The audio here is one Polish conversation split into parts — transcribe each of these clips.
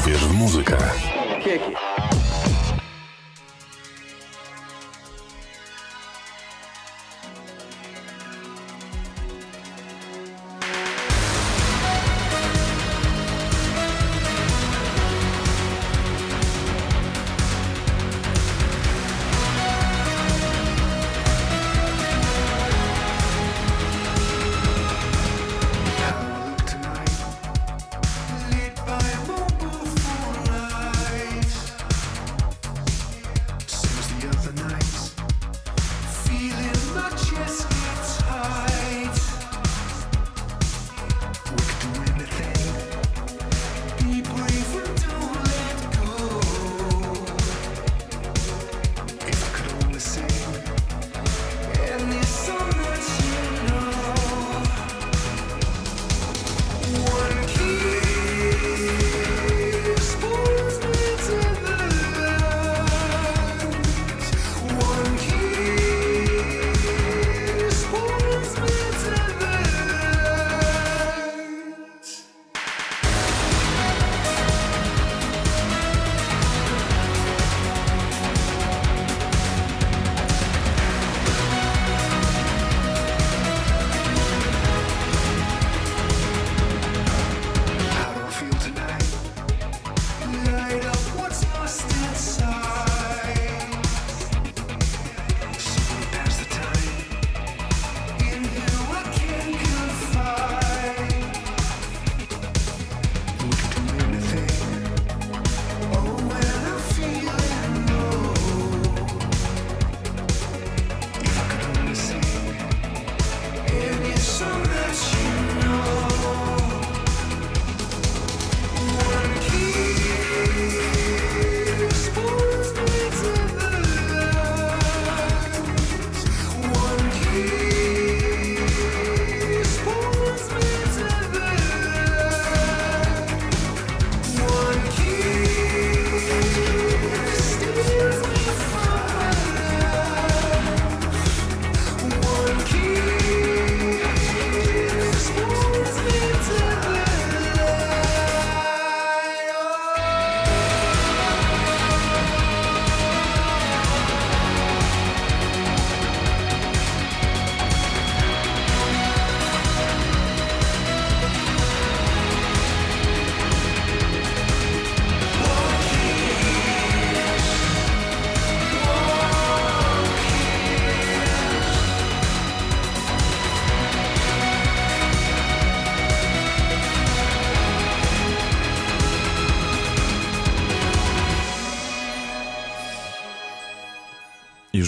Uwierz w muzykę. Już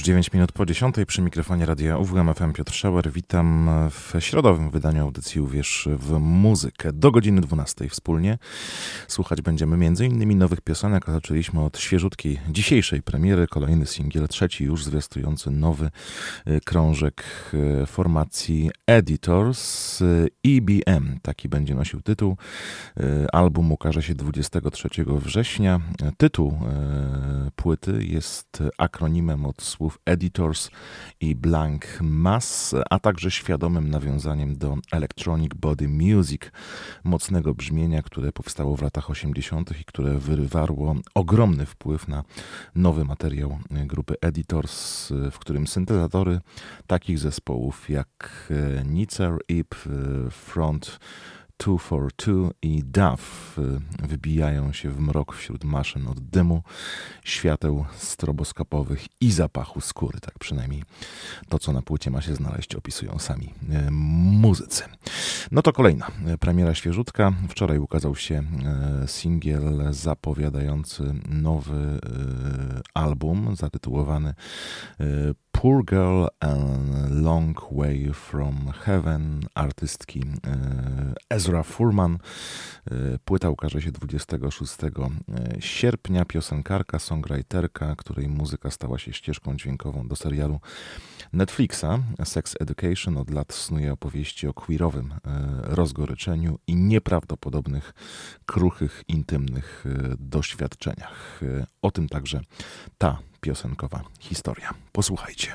9 minut po 10 przy mikrofonie radia UWM FM Piotr Szauer. Witam w środowym wydaniu audycji Uwierz w muzykę. Do godziny 12 wspólnie słuchać będziemy m.in. nowych piosenek, zaczęliśmy od świeżutkiej dzisiejszej premiery. Kolejny singiel, trzeci już zwiastujący nowy y, krążek y, formacji Editors EBM. Taki będzie nosił tytuł. Album ukaże się 23 września. Tytuł płyty jest akronimem od słów Editors i Blank Mass, a także świadomym nawiązaniem do Electronic Body Music, mocnego brzmienia, które powstało w latach 80. i które wywarło ogromny wpływ na nowy materiał grupy Editors, w którym syntezatory takich zespołów jak Nitzer, Ip, Front, Two for Two i Duff y, wybijają się w mrok wśród maszyn od dymu, świateł stroboskopowych i zapachu skóry. Tak przynajmniej to, co na płycie ma się znaleźć, opisują sami y, muzycy. No to kolejna y, premiera świeżutka. Wczoraj ukazał się singiel zapowiadający nowy album zatytułowany Poor Girl and Long Way from Heaven artystki e, Ezra Furman. E, płyta ukaże się 26 e, sierpnia. Piosenkarka, songwriterka, której muzyka stała się ścieżką dźwiękową do serialu Netflixa Sex Education od lat snuje opowieści o queerowym rozgoryczeniu i nieprawdopodobnych, kruchych, intymnych doświadczeniach. O tym także ta piosenkowa historia. Posłuchajcie.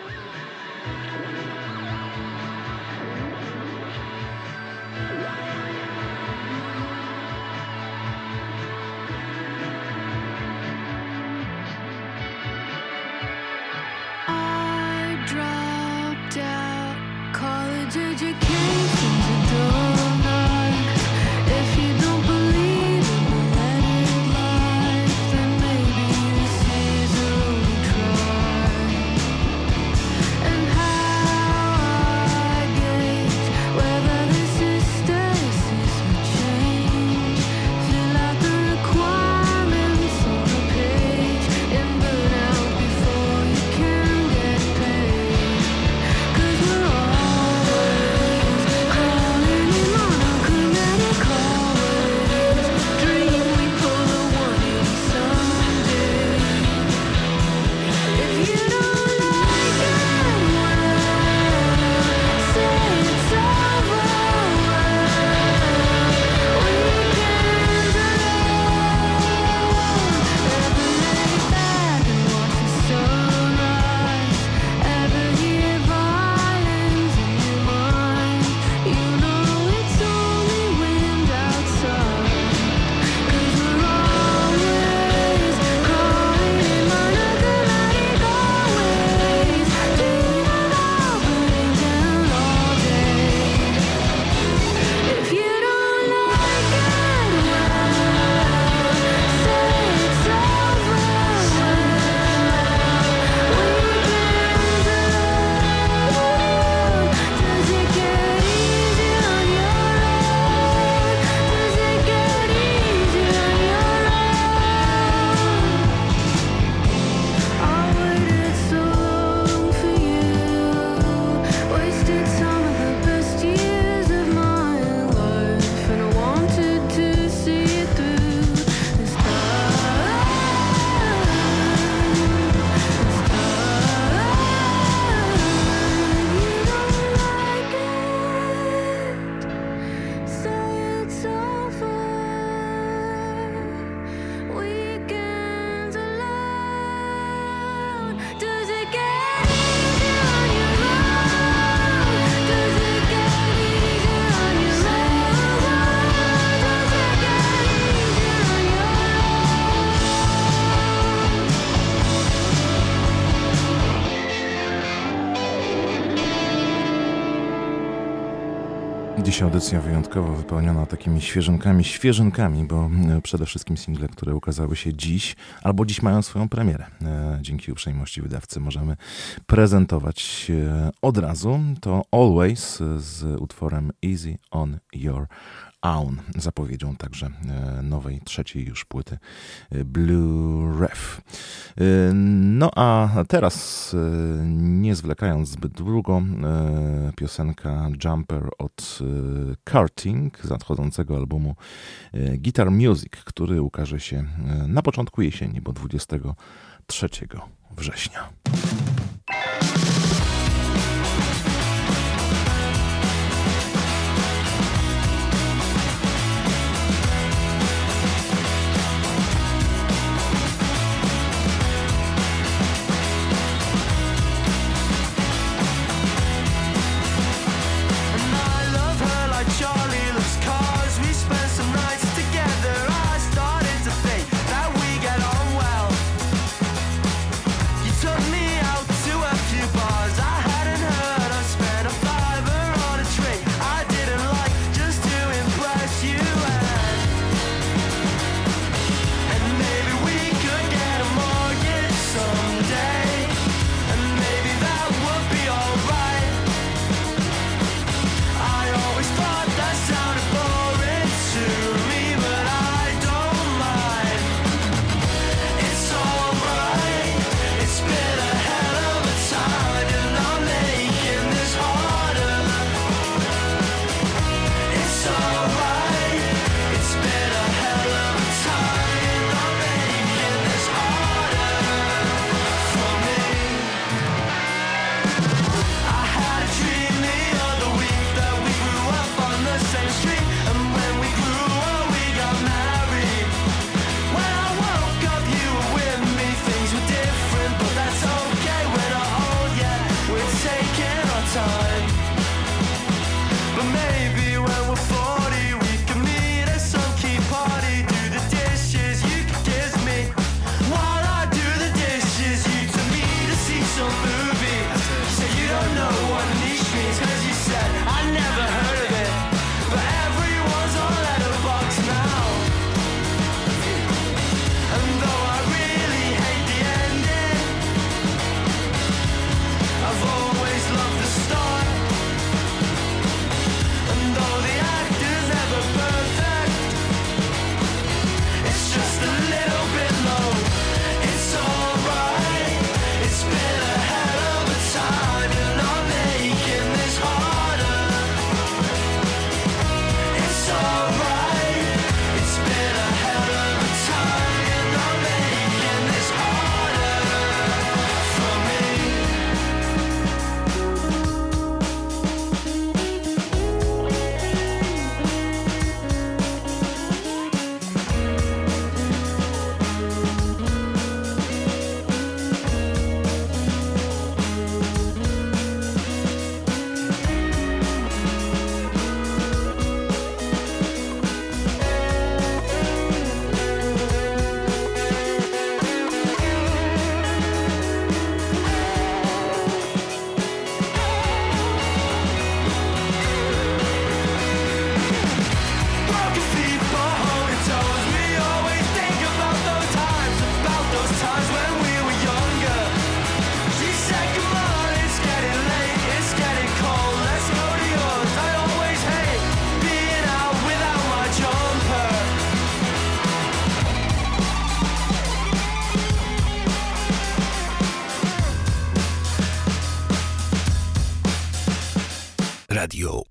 Dzisiaj audycja wyjątkowo wypełniona takimi świeżynkami, świeżynkami, bo e, przede wszystkim single, które ukazały się dziś, albo dziś mają swoją premierę. E, dzięki uprzejmości wydawcy możemy prezentować od razu. To Always z utworem Easy on Your Aun, zapowiedzią także e, nowej, trzeciej już płyty e, Blue Ref. E, no a teraz, nie zwlekając zbyt długo, piosenka Jumper od Karting z nadchodzącego albumu Guitar Music, który ukaże się na początku jesieni, bo 23 września.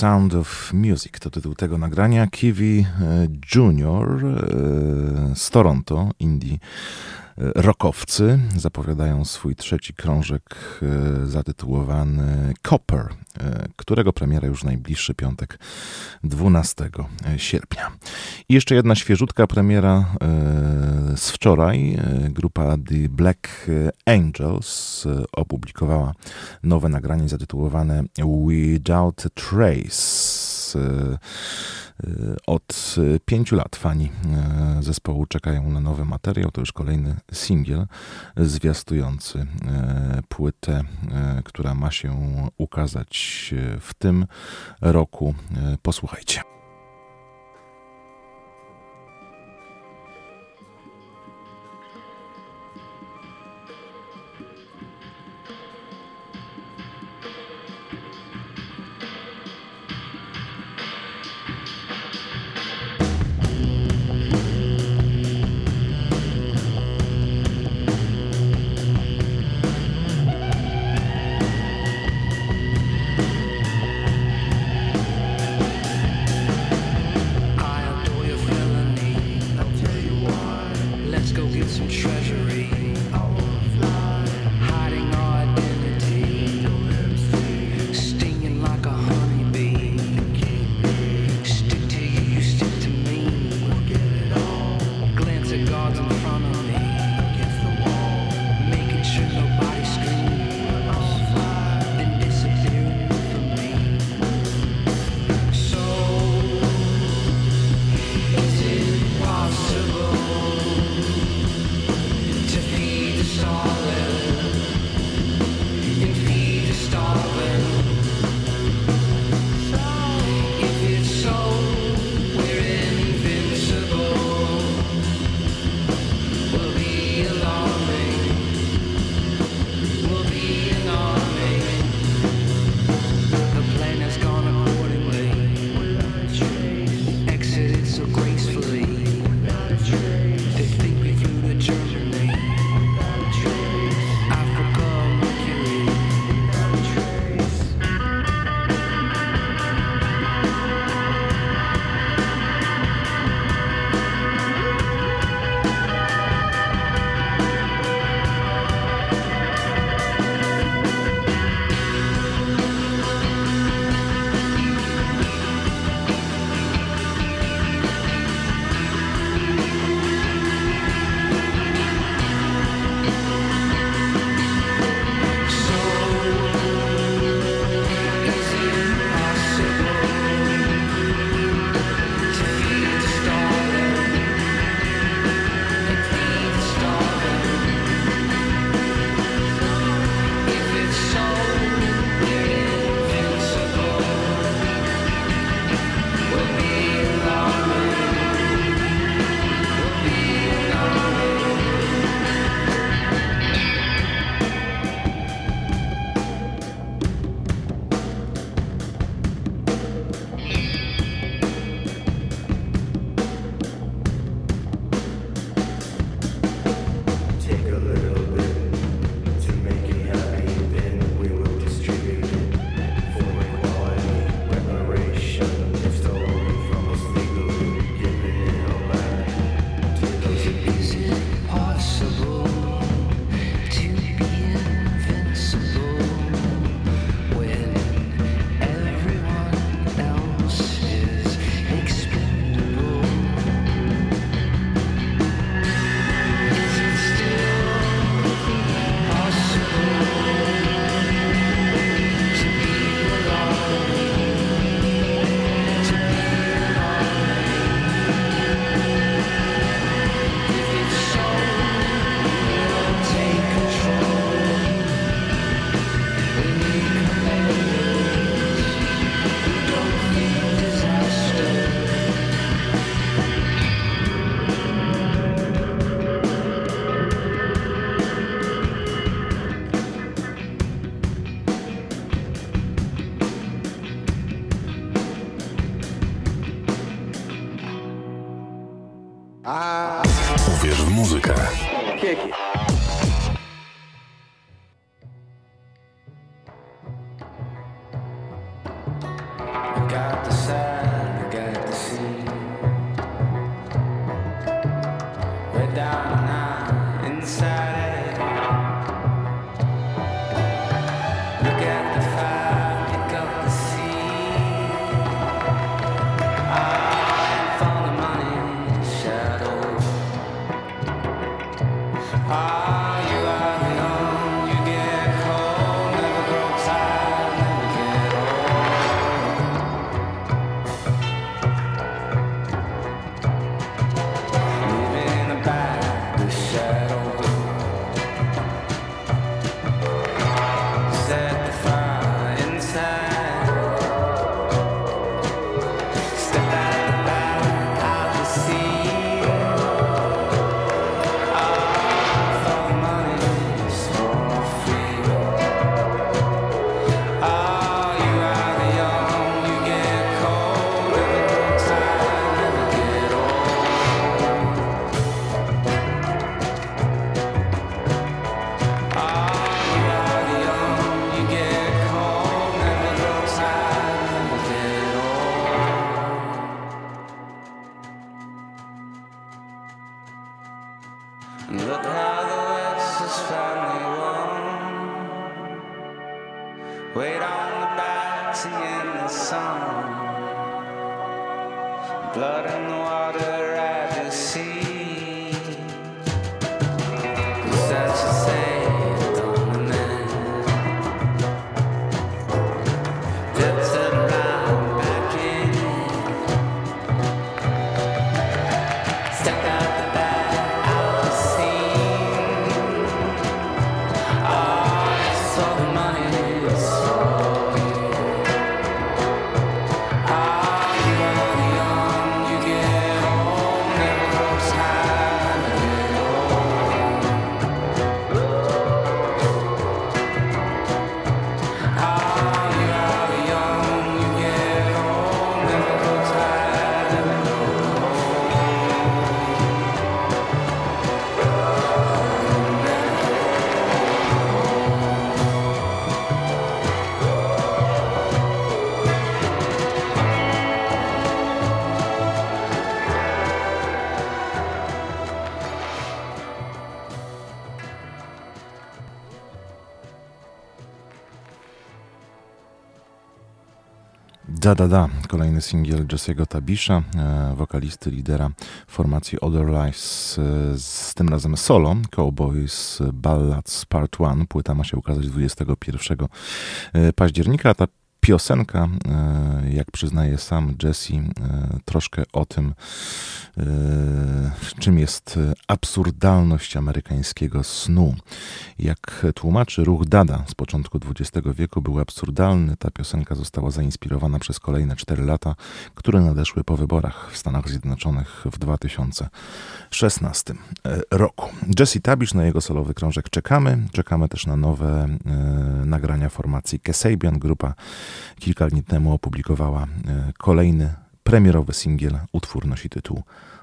Sound of Music to tytuł tego nagrania. Kiwi e, Junior e, z Toronto, Indii rockowcy zapowiadają swój trzeci krążek e, zatytułowany Copper, e, którego premiera już najbliższy piątek 12 sierpnia. I jeszcze jedna świeżutka premiera e, z wczoraj. Grupa The Black Angels opublikowała nowe nagranie zatytułowane Without Trace. Y, od pięciu lat fani y, zespołu czekają na nowy materiał. To już kolejny singiel zwiastujący y, płytę, która ma się ukazać w tym roku. Posłuchajcie. Da Da Da, kolejny singiel Jesse'ego Tabisha, e, wokalisty, lidera formacji Other Lives, e, z tym razem solo, Cowboys Ballads Part 1. Płyta ma się ukazać 21 e, października. Ta piosenka, jak przyznaje sam Jesse, troszkę o tym, E, czym jest absurdalność amerykańskiego snu. Jak tłumaczy ruch Dada z początku XX wieku był absurdalny, ta piosenka została zainspirowana przez kolejne cztery lata, które nadeszły po wyborach w Stanach Zjednoczonych w 2016 e, roku. Jesse Tabish na jego solowy krążek czekamy. Czekamy też na nowe e, nagrania formacji Kesabian. Grupa kilka dni temu opublikowała e, kolejny premierowy singiel. Utwór nosi tytuł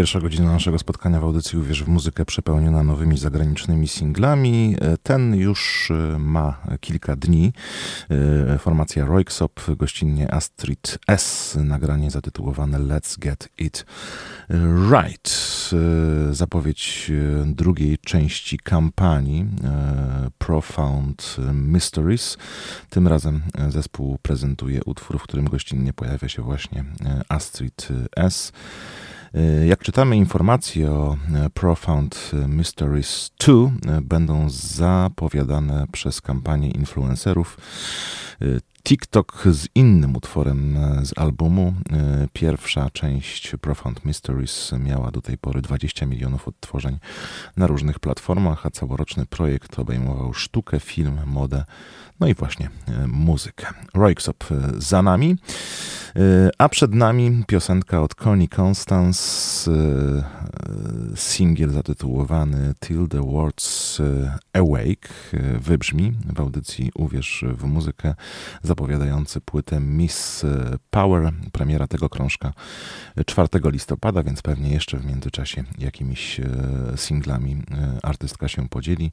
pierwsza godzina naszego spotkania w audycji Uwierz w muzykę przepełniona nowymi zagranicznymi singlami. Ten już e, ma kilka dni. E, formacja Royksop, gościnnie Astrid S, nagranie zatytułowane Let's Get It Right. E, zapowiedź drugiej części kampanii Profound Mysteries. Tym razem zespół prezentuje utwór, w którym gościnnie pojawia się właśnie Astrid S. E, jak czytamy informacje o e, Profound Mysteries 2, e, będą zapowiadane przez kampanię influencerów. TikTok z innym utworem z albumu. Pierwsza część Profound Mysteries miała do tej pory 20 milionów odtworzeń na różnych platformach, a całoroczny projekt obejmował sztukę, film, modę, no i właśnie muzykę. Royksop za nami. E, a przed nami piosenka od Connie Constance, e, singiel zatytułowany Till the Words e, Awake wybrzmi w audycji Uwierz w muzykę, zapowiadający płytę Miss Power. Premiera tego krążka 4 listopada, więc pewnie jeszcze w międzyczasie jakimiś singlami artystka się podzieli.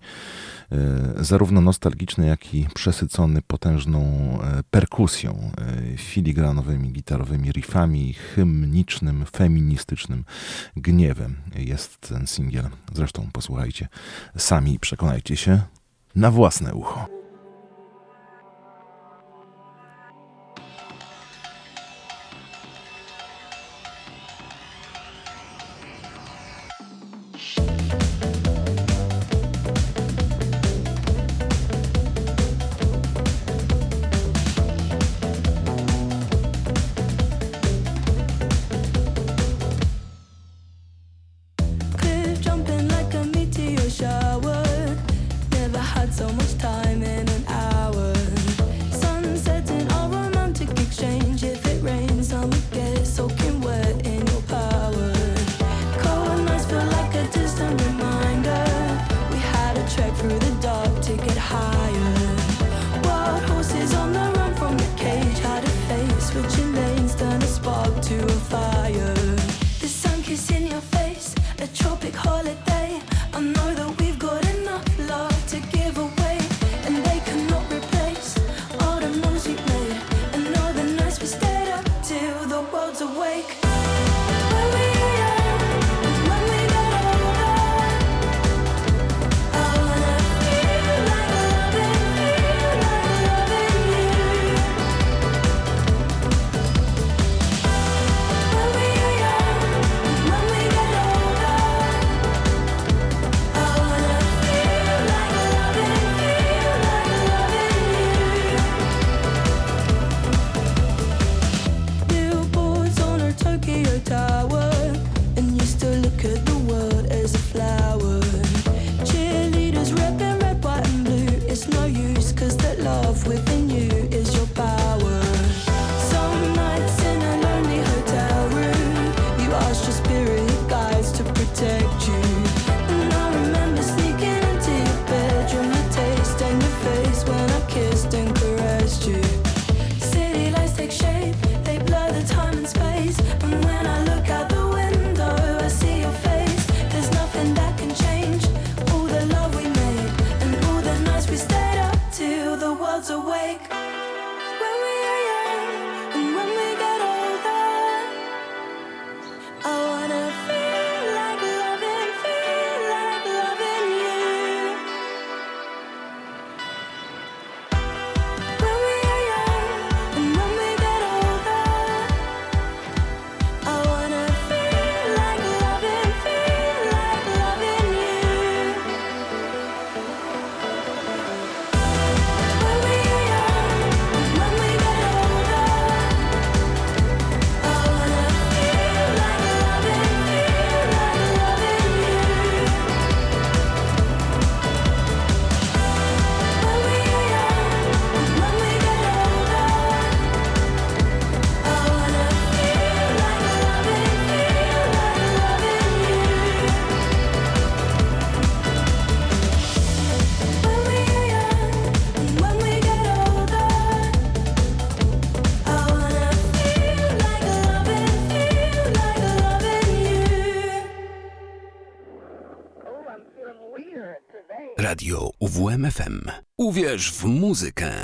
Zarówno nostalgiczny, jak i przesycony potężną perkusją, filigranowymi gitarowymi riffami, hymnicznym, feministycznym gniewem jest ten singiel. Zresztą posłuchajcie sami i przekonajcie się na własne ucho. Uwierz w muzykę.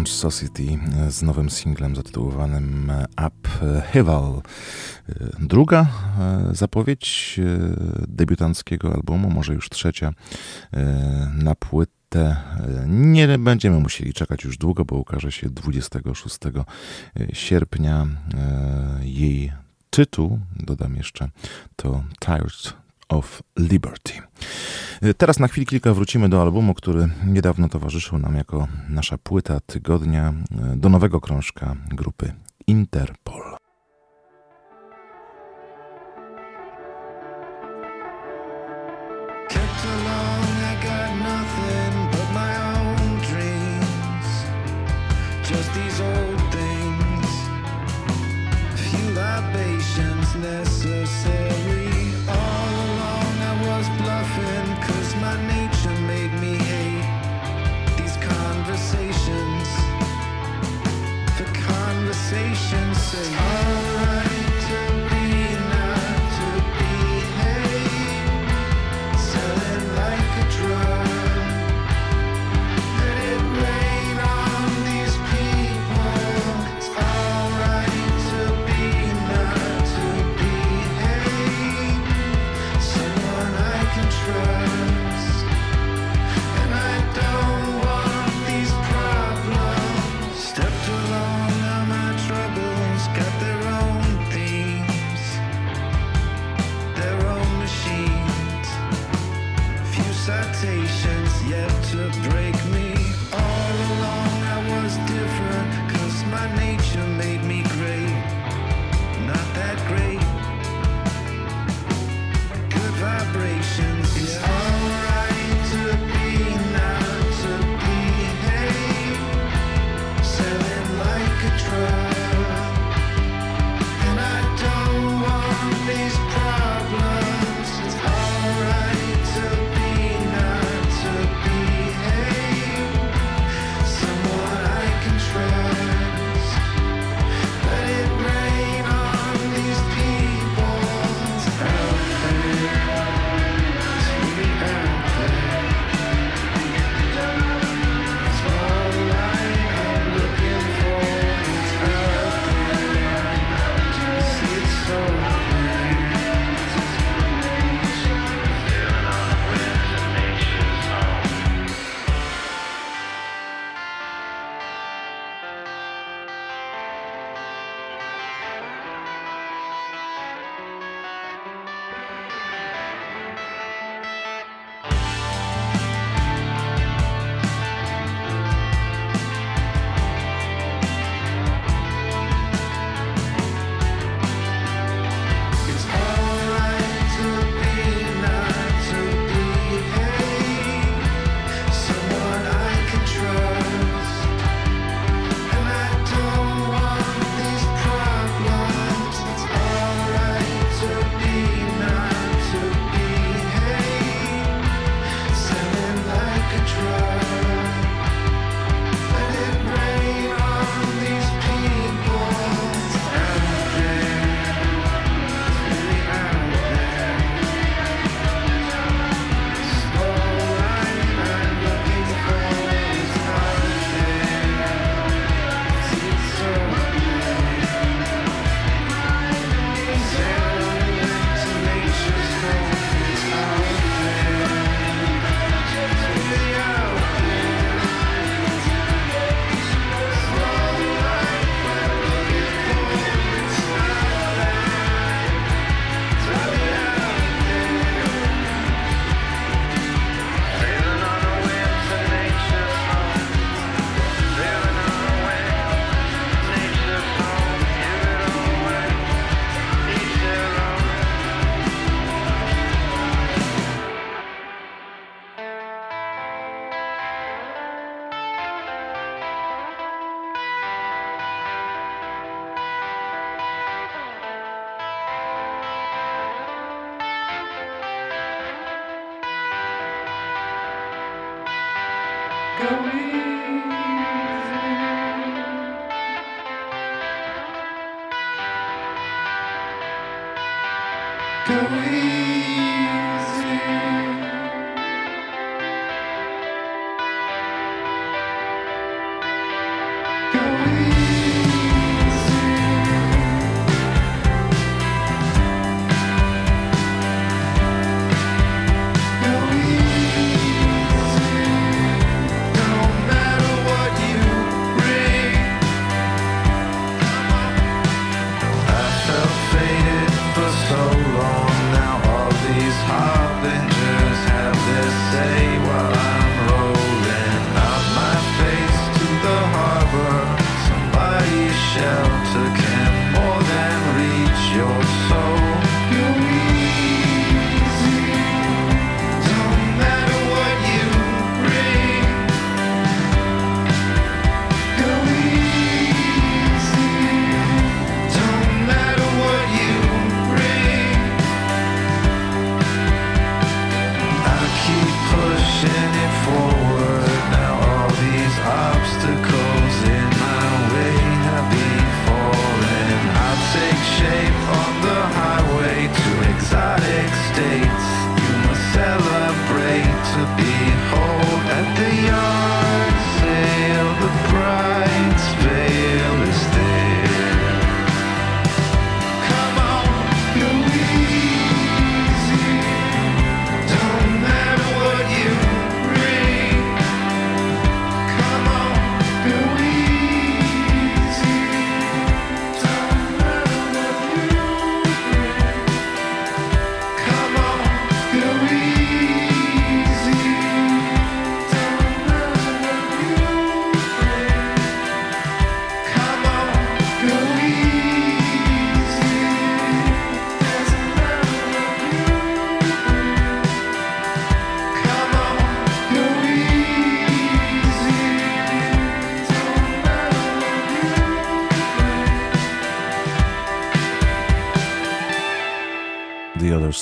Lounge Society z nowym singlem zatytułowanym Upheaval. Druga e, zapowiedź e, debiutanckiego albumu, może już trzecia e, na płytę. Nie będziemy musieli czekać już długo, bo ukaże się 26 sierpnia jej tytuł, dodam jeszcze, to Tired of Liberty. Teraz na chwilę kilka wrócimy do albumu, który niedawno towarzyszył nam jako nasza płyta tygodnia, do nowego krążka grupy Interpol.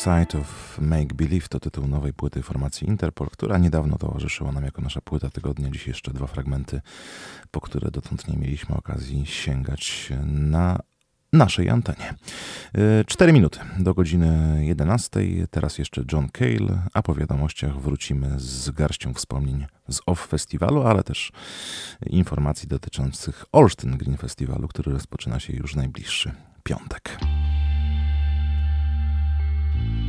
Side of Make Believe to tytuł nowej płyty formacji Interpol, która niedawno towarzyszyła nam jako nasza płyta tygodnia. Dziś jeszcze dwa fragmenty, po które dotąd nie mieliśmy okazji sięgać na naszej antenie. E, cztery minuty do godziny 11. Teraz jeszcze John Cale, a po wiadomościach wrócimy z garścią wspomnień z OFF Festiwalu, ale też informacji dotyczących Olsztyn Green Festiwalu, który rozpoczyna się już najbliższy piątek. thank you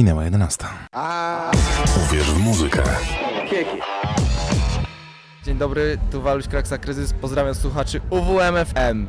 Minęła 11. Uwierz w muzykę. Dzień dobry, tu Waluś Kraksa Kryzys. Pozdrawiam słuchaczy UWMFM.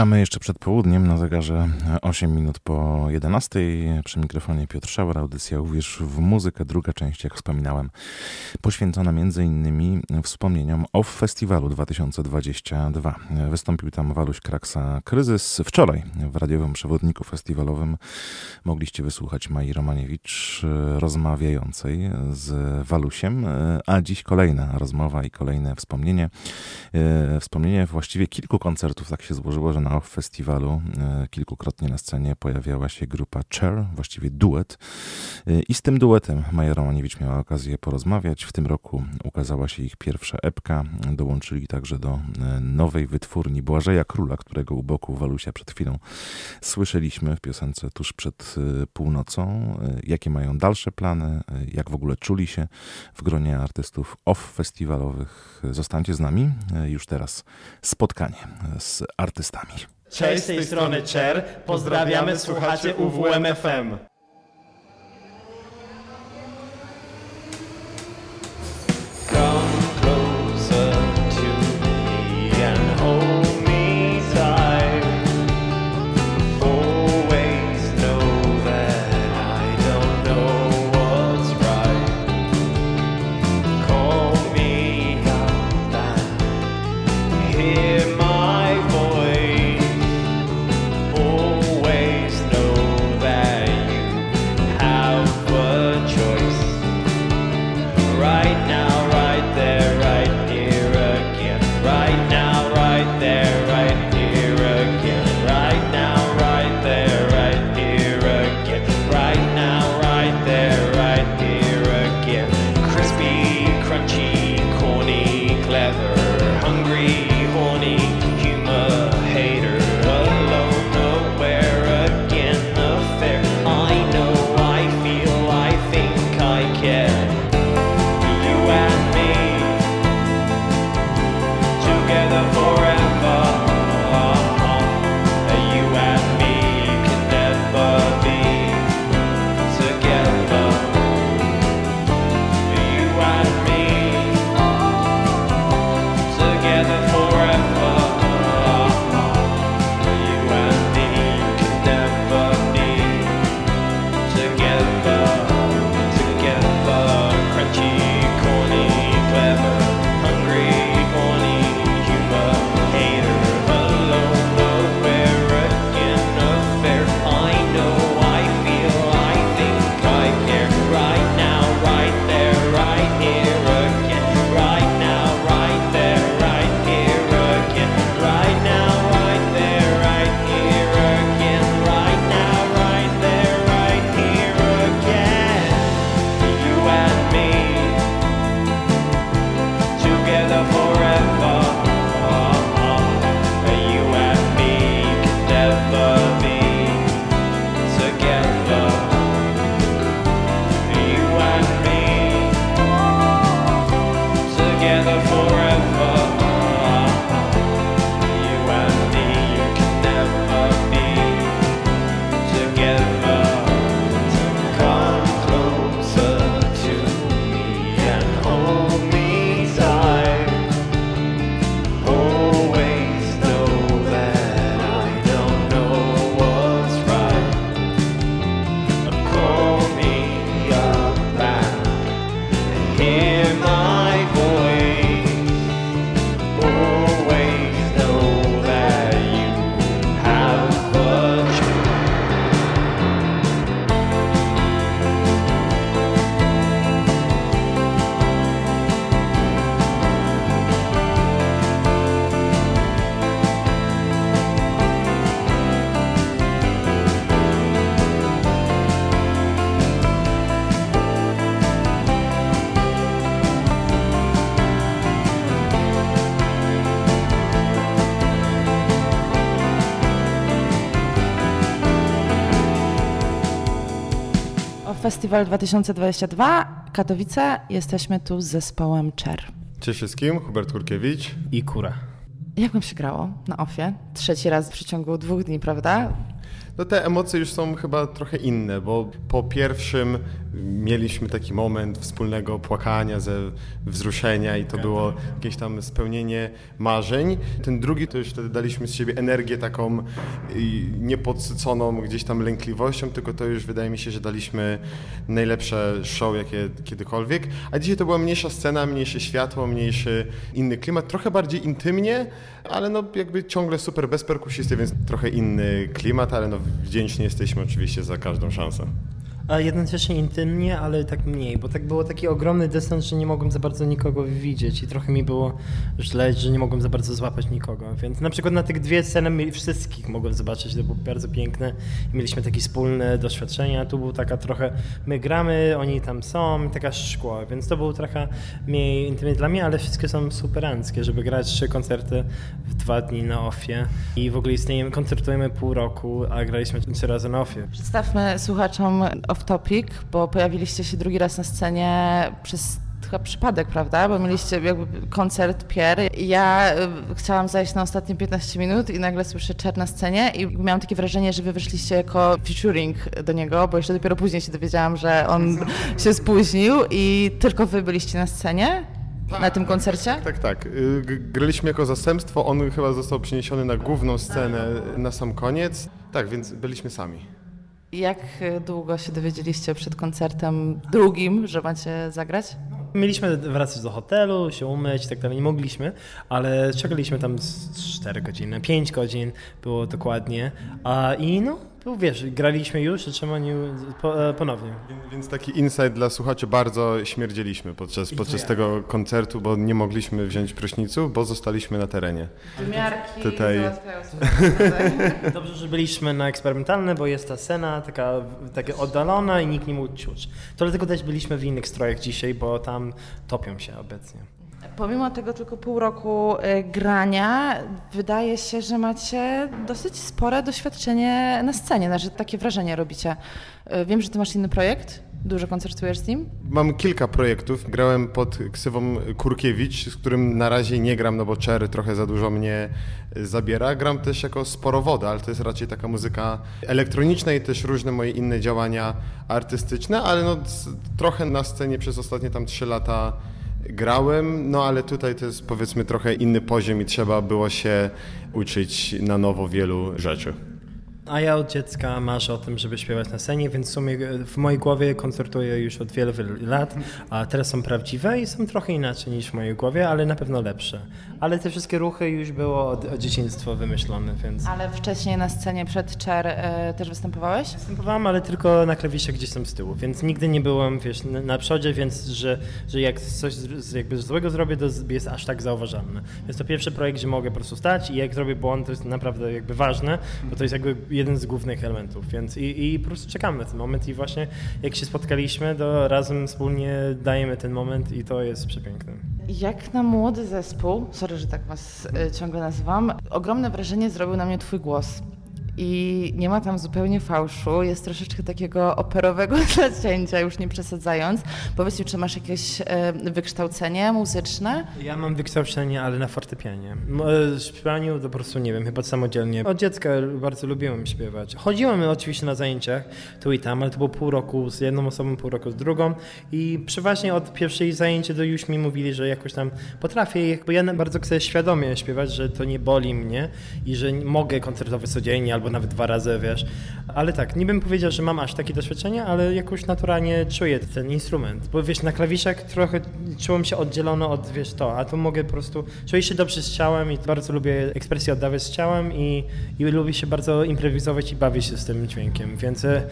A my jeszcze przed południem na zegarze 8 minut po 11 przy mikrofonie Piotr Szauer, audycja Uwierz w muzykę, druga część, jak wspominałem, poświęcona innymi wspomnieniom OFF Festiwalu 2022. Wystąpił tam Waluś Kraksa Kryzys. Wczoraj w radiowym przewodniku festiwalowym mogliście wysłuchać Mai Romaniewicz e, rozmawiającej z Walusiem, e, a dziś kolejna rozmowa i kolejne wspomnienie. E, Wspomnienie właściwie kilku koncertów, tak się złożyło, że na OFF Festiwalu kilkukrotnie na scenie pojawiała się grupa Cher, właściwie duet. I z tym duetem Maja Romaniewicz miała okazję porozmawiać. W tym roku ukazała się ich pierwsza epka. Dołączyli także do nowej wytwórni Błażeja Króla, którego u boku Walusia przed chwilą słyszeliśmy w piosence tuż przed e, północą. E, Jakie mają dalsze plany, e, jak w ogóle czuli się w gronie artystów off festiwalowych. Zostańcie z nami. Już teraz spotkanie z artystami. Cześć, z tej strony Cher. Pozdrawiamy, słuchacie UWMFM. care. Festiwal 2022 Katowice. Jesteśmy tu z zespołem Czer. Cześć wszystkim, Hubert Kurkiewicz. I kura. Jak wam się grało na ofie? Trzeci raz w przeciągu dwóch dni, prawda? No te emocje już są chyba trochę inne, bo po pierwszym mieliśmy taki moment wspólnego płakania, ze wzruszenia i to było jakieś tam spełnienie marzeń. Ten drugi to już wtedy daliśmy z siebie energię taką niepodsyconą gdzieś tam lękliwością, tylko to już wydaje mi się, że daliśmy najlepsze show jakie kiedykolwiek. A dzisiaj to była mniejsza scena, mniejsze światło, mniejszy inny klimat, trochę bardziej intymnie, ale no jakby ciągle super bez perkusisty, więc trochę inny klimat, ale no wdzięczni jesteśmy oczywiście za każdą szansę. A jednocześnie intymnie, ale tak mniej, bo tak było taki ogromny dystans, że nie mogłem za bardzo nikogo widzieć i trochę mi było źle, że nie mogłem za bardzo złapać nikogo. Więc na przykład na tych dwie mieli- wszystkich mogłem zobaczyć, to było bardzo piękne mieliśmy takie wspólne doświadczenia. Tu był taka trochę, my gramy, oni tam są, taka szkło, więc to było trochę mniej intymnie dla mnie, ale wszystkie są superanckie, żeby grać trzy koncerty w dwa dni na ofie i w ogóle istniejemy, koncertujemy pół roku, a graliśmy trzy razy na ofie. Przedstawmy słuchaczom off topic, bo pojawiliście się drugi raz na scenie przez chyba przypadek, prawda? Bo mieliście jakby koncert Pierre. I Ja y, chciałam zajść na ostatnie 15 minut i nagle słyszę Czer na scenie i miałam takie wrażenie, że wy wyszliście jako featuring do niego, bo jeszcze dopiero później się dowiedziałam, że on się spóźnił i tylko wy byliście na scenie na tym koncercie? Tak, tak. G- Graliśmy jako zastępstwo, on chyba został przeniesiony na główną scenę na sam koniec. Tak, więc byliśmy sami. Jak y, długo się dowiedzieliście przed koncertem drugim, że macie zagrać? Mieliśmy wracać do hotelu, się umyć tak dalej, nie mogliśmy, ale czekaliśmy tam z 4 godziny, 5 godzin było dokładnie. A, I no, był, wiesz, graliśmy już, czemu nie po, e, ponownie. Więc taki insight dla słuchaczy, bardzo śmierdzieliśmy podczas, podczas tego koncertu, bo nie mogliśmy wziąć prysznicu, bo zostaliśmy na terenie. Wymiarki Tutaj- Dobrze, że byliśmy na eksperymentalne, bo jest ta scena taka, taka oddalona i nikt nie mógł czuć. To dlatego też byliśmy w innych strojach dzisiaj, bo tam topią się obecnie. Pomimo tego tylko pół roku y, grania, wydaje się, że macie dosyć spore doświadczenie na scenie, znaczy takie wrażenie robicie. Y, Wiem, że ty masz inny projekt, dużo koncertujesz z nim. Mam kilka projektów. Grałem pod ksywą Kurkiewicz, z którym na razie nie gram, no bo Cherry trochę za dużo mnie zabiera. Gram też jako Sporowoda, ale to jest raczej taka muzyka elektroniczna i też różne moje inne działania artystyczne, ale no trochę na scenie przez ostatnie tam trzy lata grałem, no ale tutaj to jest powiedzmy trochę inny poziom i trzeba było się uczyć na nowo wielu rzeczy. A ja od dziecka marzę o tym, żeby śpiewać na scenie, więc w sumie e, w mojej głowie koncertuję już od wielu, wielu lat, a teraz są prawdziwe i są trochę inaczej niż w mojej głowie, ale na pewno lepsze. Ale te wszystkie ruchy już było od, od dzieciństwa wymyślone, więc... Ale wcześniej na scenie przed Czer y, też występowałeś? Występowałem, ale tylko na klawisze gdzieś tam z tyłu, więc nigdy nie byłem, wiesz, na, przodzie, więc że, że jak coś z- jakby złego zrobię, to jest aż tak zauważalne. Jest to pierwszy projekt, gdzie mogę po prostu stać i jak zrobię błąd, to jest naprawdę jakby ważne, bo to jest jakby jeden z głównych elementów, więc i, i po prostu czekamy na ten moment i właśnie jak się spotkaliśmy, to razem wspólnie dajemy ten moment i to jest przepiękne. Jak na młody zespół, sorry, że tak was y, ciągle nazywam, ogromne wrażenie zrobił na mnie twój głos. I nie ma tam zupełnie fałszu, jest troszeczkę takiego operowego zacięcia, już nie przesadzając. Powiedz mi, czy masz jakieś y, wykształcenie muzyczne? Ja mam wykształcenie, ale na fortepianie. E, śpiewaniu to po prostu nie wiem, chyba samodzielnie. Od dziecka bardzo lubiłem śpiewać. Chodziłem oczywiście na zajęciach tu i tam, ale to było pół roku z jedną osobą, pół roku z drugą i przeważnie od pierwszej zajęcia do już mi mówili, że jakoś tam potrafię, jakby ja bardzo chcę świadomie śpiewać, że to nie boli mnie i że mogę koncertować codziennie albo nawet dwa razy, wiesz. Ale tak, nie bym powiedział, że mam aż takie doświadczenie, ale jakoś naturalnie czuję ten instrument. Bo wiesz, na klawiszach trochę czułem się oddzielono od, wiesz, to, a tu mogę po prostu, czuję się dobrze z ciałem i bardzo lubię ekspresję oddawać z ciałem i, i lubię się bardzo improwizować i bawić się z tym dźwiękiem, więc e,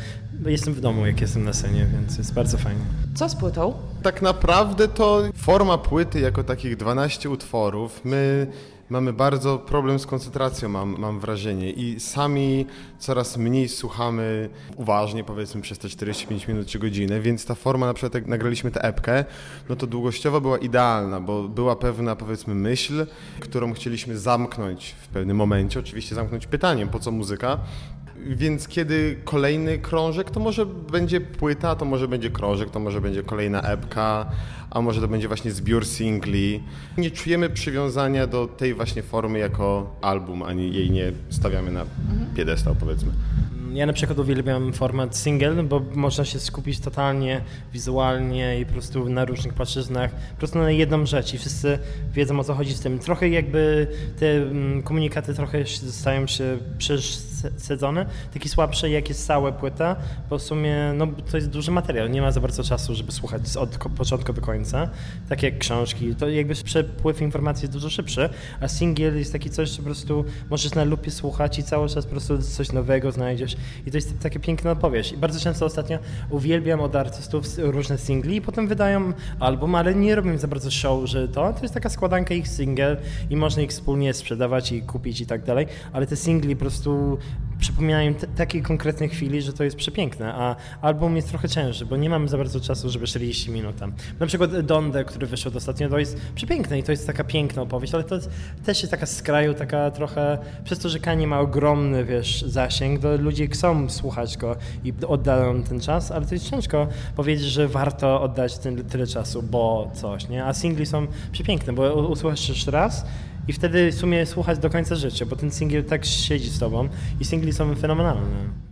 jestem w domu, jak jestem na scenie, więc jest bardzo fajnie. Co z płytą? Tak naprawdę to forma płyty jako takich 12 utworów, my mamy bardzo problem z koncentracją, mam, mam wrażenie. I sami coraz mniej słuchamy uważnie, powiedzmy, przez te 45 minut czy godzinę, więc ta forma, na przykład jak nagraliśmy tę epkę, no to długościowo była idealna, bo była pewna, powiedzmy, myśl, którą chcieliśmy zamknąć w pewnym momencie, oczywiście zamknąć pytaniem, po co muzyka, Więc kiedy kolejny krążek, to może będzie płyta, to może będzie krążek, to może będzie kolejna epka, a może to będzie właśnie zbiór singli. Nie czujemy przywiązania do tej właśnie formy jako album, ani jej nie stawiamy na piedestał, powiedzmy. Ja na przykład uwielbiam format single, bo można się skupić totalnie wizualnie i po prostu na różnych płaszczyznach, po prostu na jedną rzecz i wszyscy wiedzą o co chodzi z tym. Trochę jakby te mm, komunikaty trochę stają się przesadzone, takie słabsze jak jest cała płyta, bo w sumie no, to jest duży materiał, nie ma za bardzo czasu, żeby słuchać od początku do końca, tak jak książki, to jakby przepływ informacji jest dużo szybszy, a singiel jest taki coś, że po prostu możesz na lupie słuchać i cały czas po prostu coś nowego znajdziesz. I to jest taka piękna opowieść. I bardzo często ostatnio uwielbiam od artystów różne singli i potem wydają album, ale nie robią za bardzo show, że to, to jest taka składanka ich singiel i można ich wspólnie sprzedawać i kupić i tak dalej, ale te singli po prostu przypominają te, takiej konkretnej chwili, że to jest przepiękne, a album jest trochę cięższy, bo nie mamy za bardzo czasu, żeby 40 minut tam. Na przykład Donde, który wyszedł ostatnio, to jest przepiękne i to jest taka piękna opowieść, ale to jest, też jest taka z kraju, taka trochę, przez to, że Kanye ma ogromny, wiesz, zasięg, to ludzie chcą słuchać go i oddają ten czas, ale to jest ciężko powiedzieć, że warto oddać ten, tyle czasu, bo coś, nie? A singli są przepiękne, bo usłyszysz raz i wtedy w sumie słuchać do końca życia, bo ten singiel tak siedzi z tobą i singli są fenomenalne.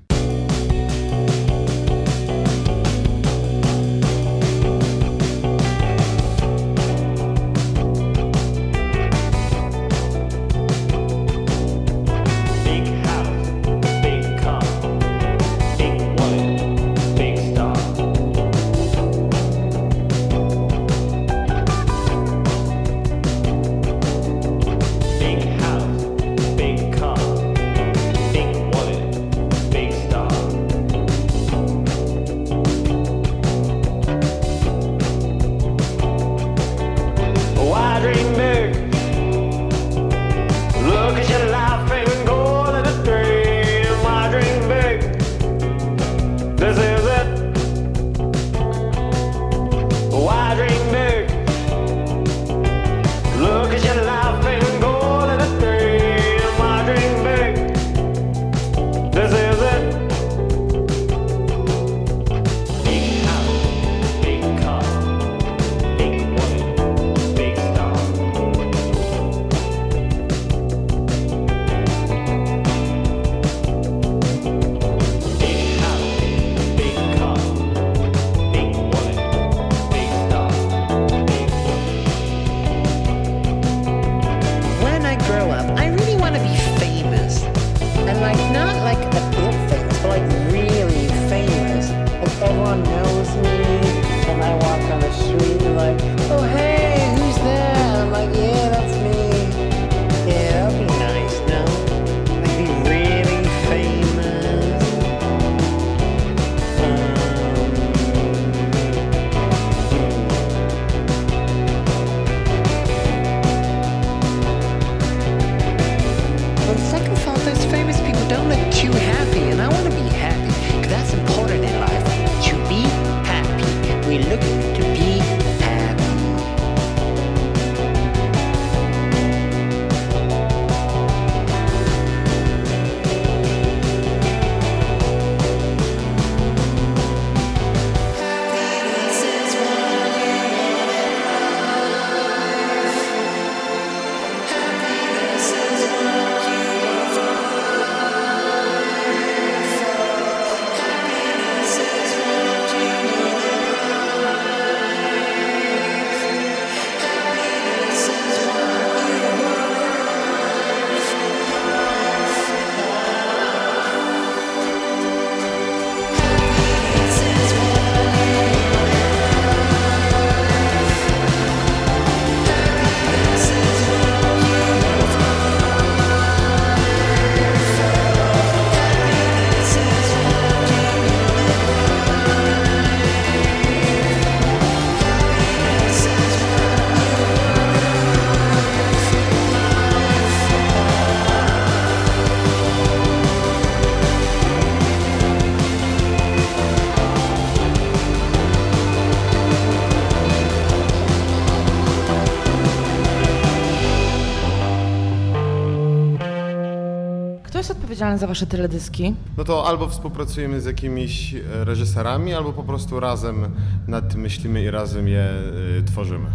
Odpowiedzialny za wasze teledyski? No to albo współpracujemy z jakimiś e, reżyserami, albo po prostu razem nad tym myślimy i razem je y, tworzymy.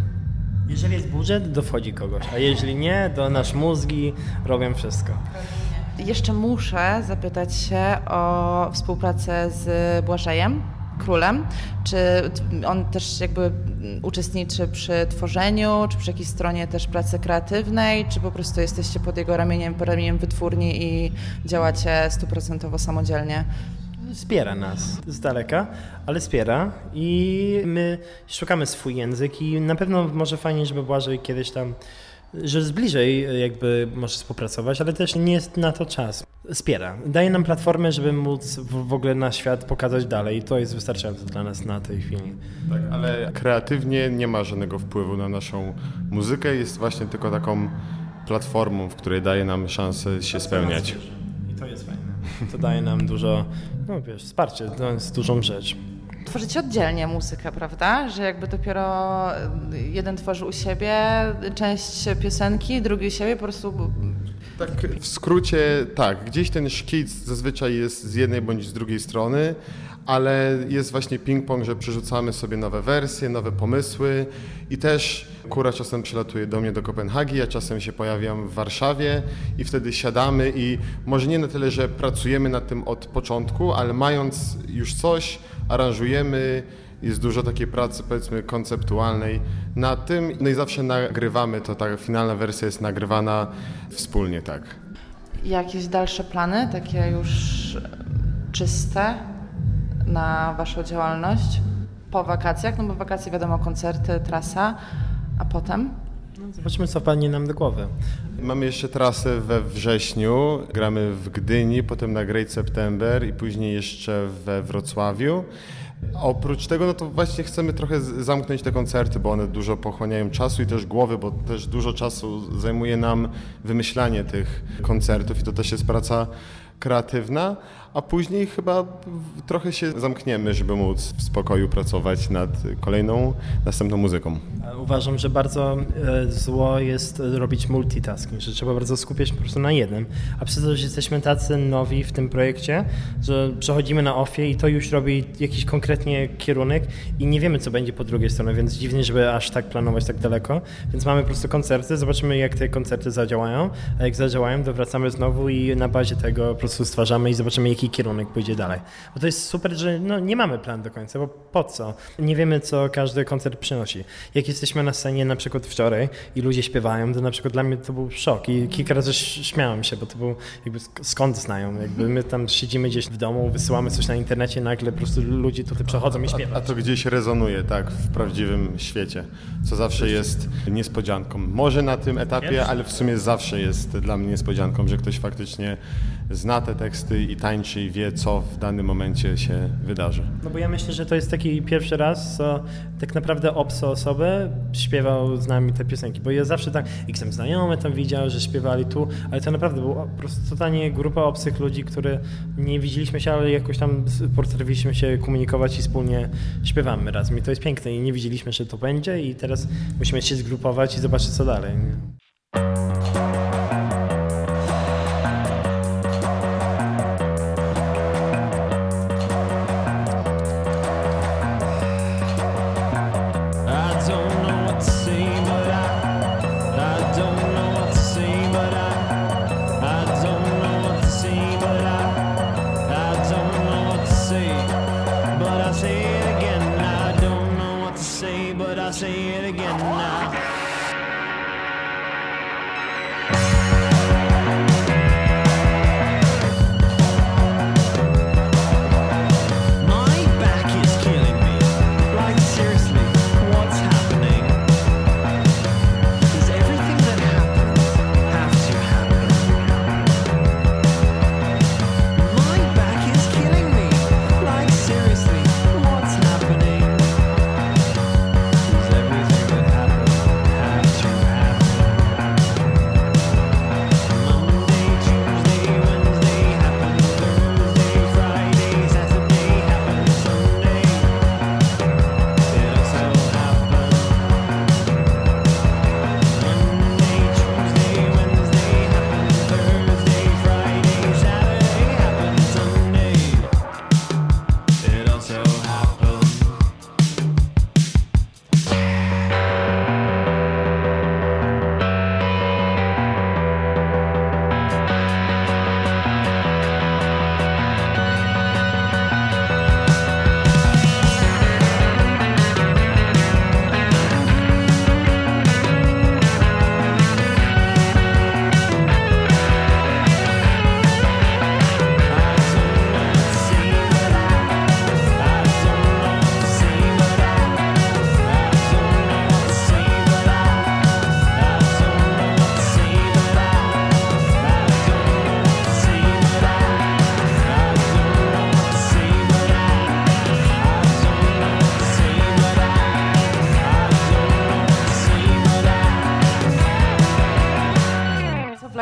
Jeżeli jest budżet, to wchodzi kogoś, a jeżeli nie, to nasz mózgi robią wszystko. Jeszcze muszę zapytać się o współpracę z Błażejem, królem. Czy on też jakby uczestniczy przy tworzeniu, czy przy jakiejś stronie też pracy kreatywnej, czy po prostu jesteście pod jego ramieniem, ramieniem wytwórni i działacie stuprocentowo samodzielnie? Wspiera nas z daleka, ale wspiera i my szukamy swój język i na pewno może fajnie, żeby Błażej kiedyś tam, że z bliżej jakby może współpracować, ale też nie jest na to czas. Wspiera. Daje nam platformę, żeby móc w w ogóle na świat pokazać dalej i to jest wystarczające dla nas na tej chwili. Tak, ale kreatywnie nie ma żadnego wpływu na naszą muzykę, jest właśnie tylko taką platformą, w której daje nam szansę się spełniać. I to jest fajne. To daje nam dużo, no wiesz, wsparcie, to jest dużą rzecz. Tworzycie oddzielnie muzykę, prawda? Że jakby dopiero jeden tworzy u siebie część piosenki, drugi u siebie, po prostu Tak, w skrócie tak, gdzieś ten szkic zazwyczaj jest z jednej bądź z drugiej strony, ale jest właśnie ping-pong, że przerzucamy sobie nowe wersje, nowe pomysły i też Kura czasem przylatuje do mnie do Kopenhagi, ja czasem się pojawiam w Warszawie i wtedy siadamy i może nie na tyle, że pracujemy nad tym od początku, ale mając już coś, aranżujemy, jest dużo takiej pracy, powiedzmy, konceptualnej nad tym. No i zawsze nagrywamy, to ta finalna wersja jest nagrywana wspólnie, tak. jakieś dalsze plany, takie już czyste na waszą działalność po wakacjach? No bo wakacje wiadomo, koncerty, trasa, a potem? Zobaczymy, co padnie nam do głowy. Mamy jeszcze trasę we wrześniu, gramy w Gdyni, potem na Great September i później jeszcze we Wrocławiu. Oprócz tego, no to właśnie chcemy trochę zamknąć te koncerty, bo one dużo pochłaniają czasu i też głowy, bo też dużo czasu zajmuje nam wymyślanie tych koncertów i to też jest praca kreatywna, a później chyba trochę się zamkniemy, żeby móc w spokoju pracować nad kolejną, następną muzyką. Uważam, że bardzo e, zło jest robić multitasking, że trzeba bardzo skupiać się po prostu na jednym. A przez to, że jesteśmy tacy nowi w tym projekcie, że przechodzimy na ofie i to już robi jakiś konkretnie kierunek i nie wiemy, co będzie po drugiej stronie, więc dziwnie, żeby aż tak planować tak daleko. Więc mamy po prostu koncerty, zobaczymy, jak te koncerty zadziałają, a jak zadziałają, to wracamy znowu i na bazie tego po prostu stwarzamy i zobaczymy, jaki kierunek pójdzie dalej. Bo to jest super, że no, nie mamy plan do końca, bo po co? Nie wiemy, co każdy koncert przynosi. Jak jesteśmy na scenie na przykład wczoraj i ludzie śpiewają, to na przykład dla mnie to był szok i kilka razy śmiałem się, bo to był jakby sk- skąd znają, jakby my tam siedzimy gdzieś w domu, wysyłamy coś na internecie, nagle po prostu ludzie tutaj przechodzą i śpiewają. A to gdzieś rezonuje, tak, w prawdziwym świecie, co zawsze jest niespodzianką. Może na tym etapie, ale w sumie zawsze jest dla mnie niespodzianką, że ktoś faktycznie zna te teksty i tańczy i wie, co w danym momencie się wydarzy. No bo ja myślę, że to jest taki pierwszy raz, co tak naprawdę obce osoby śpiewał z nami te piosenki, bo ja zawsze tak, x znajomy tam widział, że śpiewali tu, ale to naprawdę była po prostu totalnie grupa obcych ludzi, które nie widzieliśmy się, ale jakoś tam potrafiliśmy się komunikować i wspólnie śpiewamy razem i to jest piękne i nie widzieliśmy, że to będzie i teraz musimy się zgrupować i zobaczyć co dalej. nie?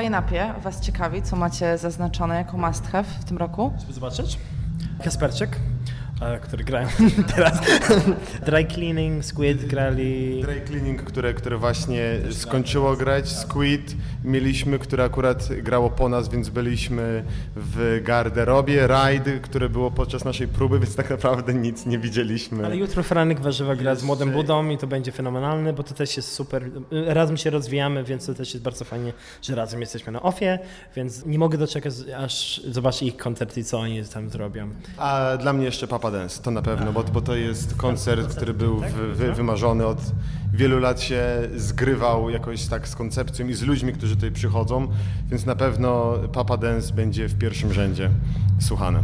Line-upie Was ciekawi, co macie zaznaczone jako must have w tym roku? Żeby zobaczyć? Kasperczyk, e, który grają teraz. Dry Cleaning, Squid grali. Dry Cleaning, które, które właśnie skończyło grać, Squid mieliśmy, które akurat grało po nas, więc byliśmy w garderobie, Ride, które było podczas naszej próby, więc tak naprawdę nic nie widzieliśmy. Ale jutro Franek Warzywa gra z Młodym Budą i to będzie fenomenalne, bo to też jest super. Razem się rozwijamy, więc to też jest bardzo fajnie, że razem jesteśmy na ofie, więc nie mogę doczekać, aż zobaczę ich koncert i co oni tam zrobią. A dla mnie jeszcze Papa Dance, to na pewno, bo, bo to jest koncert, który był wy, wy, wymarzony od wielu lat się zgrywał jakoś tak z koncepcją i z ludźmi, którzy tutaj przychodzą, więc na pewno Papa Dance będzie w pierwszym rzędzie słuchany.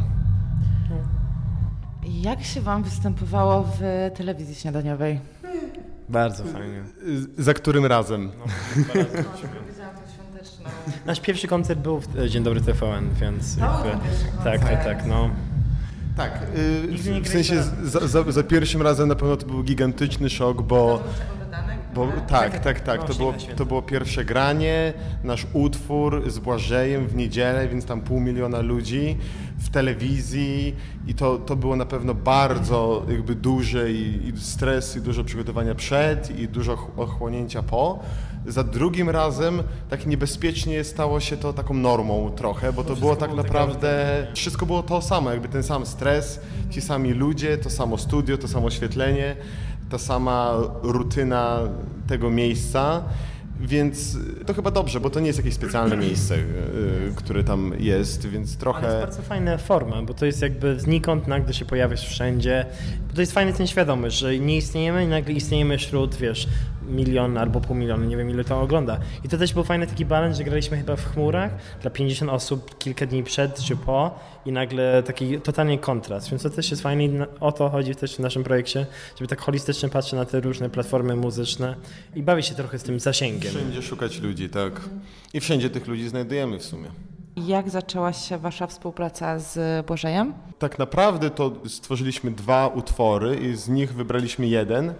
Jak się Wam występowało w telewizji śniadaniowej? Bardzo fajnie. Za którym razem? Widziałam to świąteczną. Nasz pierwszy koncert był w e, Dzień Dobry TVN, więc jakby, tak, tak, tak, no. Tak, y, w sensie za, za, za pierwszym razem na pewno to był gigantyczny szok, bo... Bo, tak, tak, tak. To było, to było pierwsze granie, nasz utwór z Błażejem w niedzielę, więc tam pół miliona ludzi w telewizji i to, to było na pewno bardzo jakby duże i, i stres i dużo przygotowania przed i dużo ch- ochłonięcia po. Za drugim razem tak niebezpiecznie stało się to taką normą trochę, bo to było tak było tak naprawdę, wszystko było to samo, jakby ten sam stres, ci sami ludzie, to samo studio, to samo oświetlenie, ta sama rutyna tego miejsca. Więc to chyba dobrze, bo to nie jest jakieś specjalne miejsce, y, które tam jest, więc Ale jest trochę. bardzo fajna forma, bo to jest jakby znikąd nagle się pojawiasz wszędzie. Bo to jest fajny ten świadomość, że nie istniejemy i nagle istniejemy wśród, wiesz, milion albo pół miliona, nie wiem ile to ogląda. I to też był fajny taki balans, że graliśmy chyba w chmurach dla 50 osób kilka dni przed czy po i nagle taki totalnie kontrast, więc to też jest fajne o to chodzi też w naszym projekcie, żeby tak holistycznie patrzeć na te różne platformy muzyczne i bawić się trochę z tym zasięgiem. Wszędzie szukać ludzi, tak. I wszędzie tych ludzi znajdujemy w sumie. Jak zaczęła się Wasza współpraca z Błażejem? Tak naprawdę to stworzyliśmy dwa utwory i z nich wybraliśmy jeden,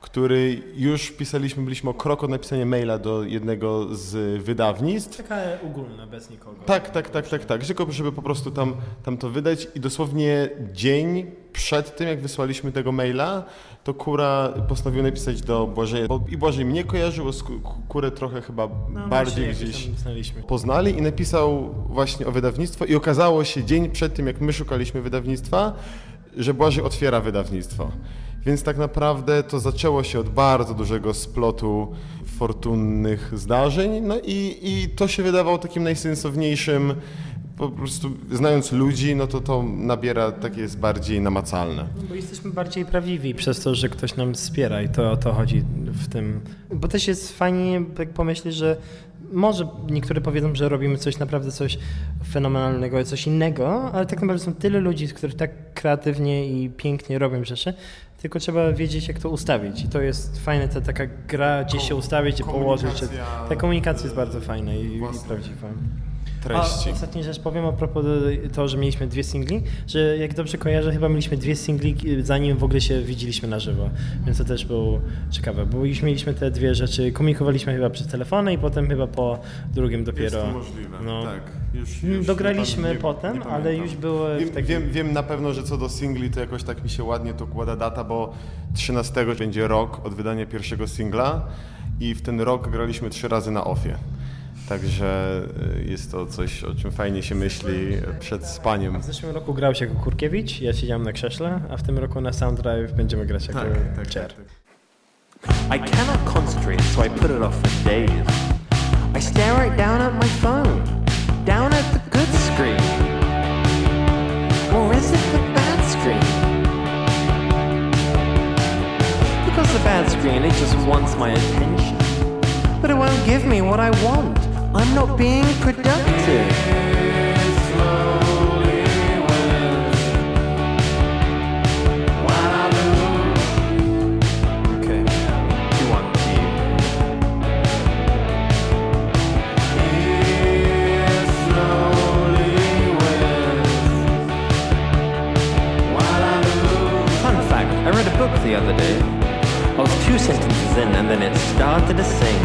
który już pisaliśmy, byliśmy o krok od napisania maila do jednego z wydawnictw. Taka ogólna, bez nikogo. Tak, tak, tak, tak, tak. Tylko żeby po prostu tam, tam to wydać i dosłownie dzień przed tym, jak wysłaliśmy tego maila, to Kura postanowił napisać do Błażeja, bo i Błażej mnie kojarzył, z Ku- Kurę trochę chyba No, bardziej gdzieś poznali i napisał właśnie o wydawnictwo i okazało się dzień przed tym, jak my szukaliśmy wydawnictwa, że Błażej otwiera wydawnictwo. Więc tak naprawdę to zaczęło się od bardzo dużego splotu fortunnych zdarzeń, no i, i to się wydawało takim najsensowniejszym, po prostu znając ludzi, no to to nabiera takie jest bardziej namacalne. Bo jesteśmy bardziej prawdziwi przez to, że ktoś nam wspiera i to o to chodzi w tym. Bo też jest fajnie jak pomyśleć, że może niektórzy powiedzą, że robimy coś naprawdę coś fenomenalnego, coś innego, ale tak naprawdę są tyle ludzi, którzy tak kreatywnie i pięknie robią rzeczy, tylko trzeba wiedzieć, jak to ustawić. I to jest fajne, ta taka gra, gdzie się ustawić, gdzie położyć. Ta komunikacja jest bardzo fajna i, i prawdziwa. Treści. A ostatnia rzecz powiem a propos to, że mieliśmy dwie singli, że jak dobrze kojarzę, chyba mieliśmy dwie singli, zanim w ogóle się widzieliśmy na żywo. Więc to też było ciekawe, bo już mieliśmy te dwie rzeczy, komunikowaliśmy chyba przez telefony i potem chyba po drugim dopiero. Jest to możliwe, no. tak. Już, Mm, już Dograliśmy nie, potem, nie ale już były Wiem, takim- wiem, wiem na pewno, że co do singli, to jakoś tak mi się ładnie to układa data, bo 13 będzie rok od wydania pierwszego singla i w ten rok graliśmy trzy razy na ofie. Także y, jest to coś, o czym fajnie się myśli przed spaniem. W zeszłym roku grał się jako Kurkiewicz, ja siedziałem na krześle, a w tym roku na Sound Drive będziemy grać jako tak, chair. I cannot concentrate, so I put it off for days. I stare right down at my phone, down at the good screen. Or is it the bad screen? Because the bad screen, it just wants my attention. But it won't give me what I want. I'm not being productive. the other day. I was two sentences in and then it started to sing.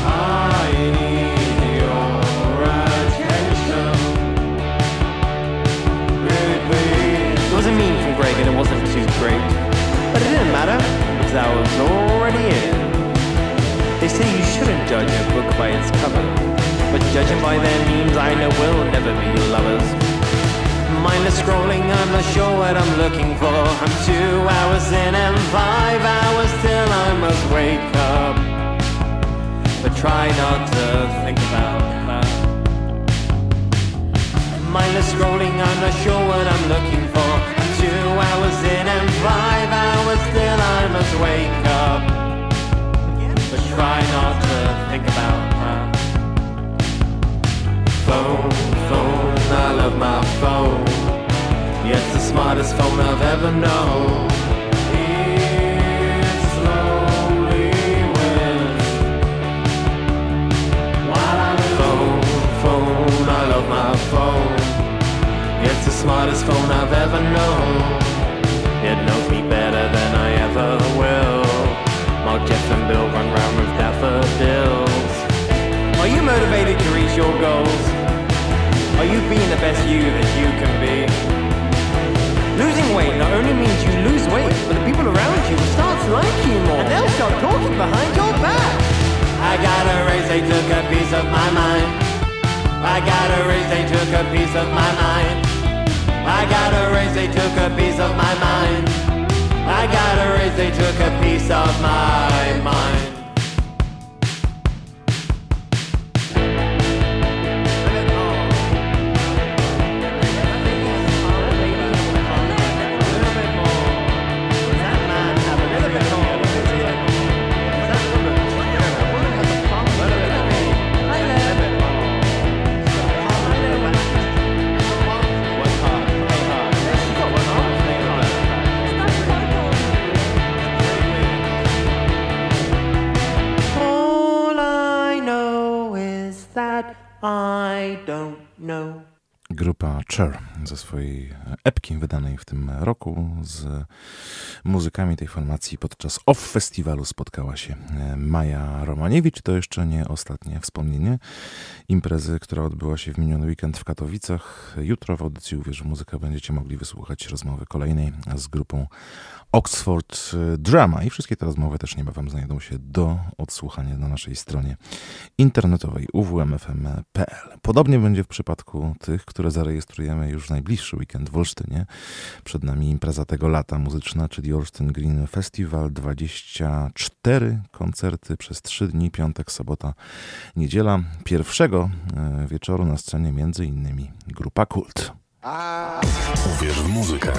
I need your attention. Really. It was a meme from Greg and it wasn't too great. But it didn't matter because I was already in. They say you shouldn't judge a book by its cover. But judging by their memes, I know we'll never be lovers. Mindless scrolling, I'm not sure what I'm looking for. I'm two hours in and five hours till I must wake up. But try not to think about that. Mindless scrolling, I'm not sure what I'm looking for. I'm two hours in and five hours till I must wake up. But try not to think about that. Phone, phone, I love my phone. It's the smartest phone I've ever known. Phone, phone, I love my phone. It's the smartest phone I've ever known. It knows me better than I ever will. Mark Jeff and Bill run round with daffodils. Are you motivated to reach your goals? Are you being the best you that you can be? Losing weight not only means you lose weight, but the people around you will start to like you more. And they'll start talking behind your back. I got a raise, they took a piece of my mind. I got a raise, they took a piece of my mind. I got a raise, they took a piece of my mind. I got a raise, they took a piece of my mind. Swojej epki wydanej w tym roku z muzykami tej formacji podczas OFF Festiwalu spotkała się e, Maja Romaniewicz. To jeszcze nie ostatnie wspomnienie imprezy, która odbyła się w miniony weekend w Katowicach. Jutro w audycji Uwierz Muzyka będziecie mogli wysłuchać rozmowy kolejnej z grupą Oxford Drama i wszystkie te rozmowy też niebawem znajdą się do odsłuchania na naszej stronie internetowej uwmfm.pl. Podobnie będzie w przypadku tych, które zarejestrujemy już w najbliższy weekend w Olsztynie. Przed nami impreza tego lata muzyczna, czyli Olsztyn Green Festival. 24 koncerty przez 3 dni, piątek, sobota, niedziela. Pierwszego e, wieczoru na scenie między innymi grupa Kult. Uwierz w muzykę.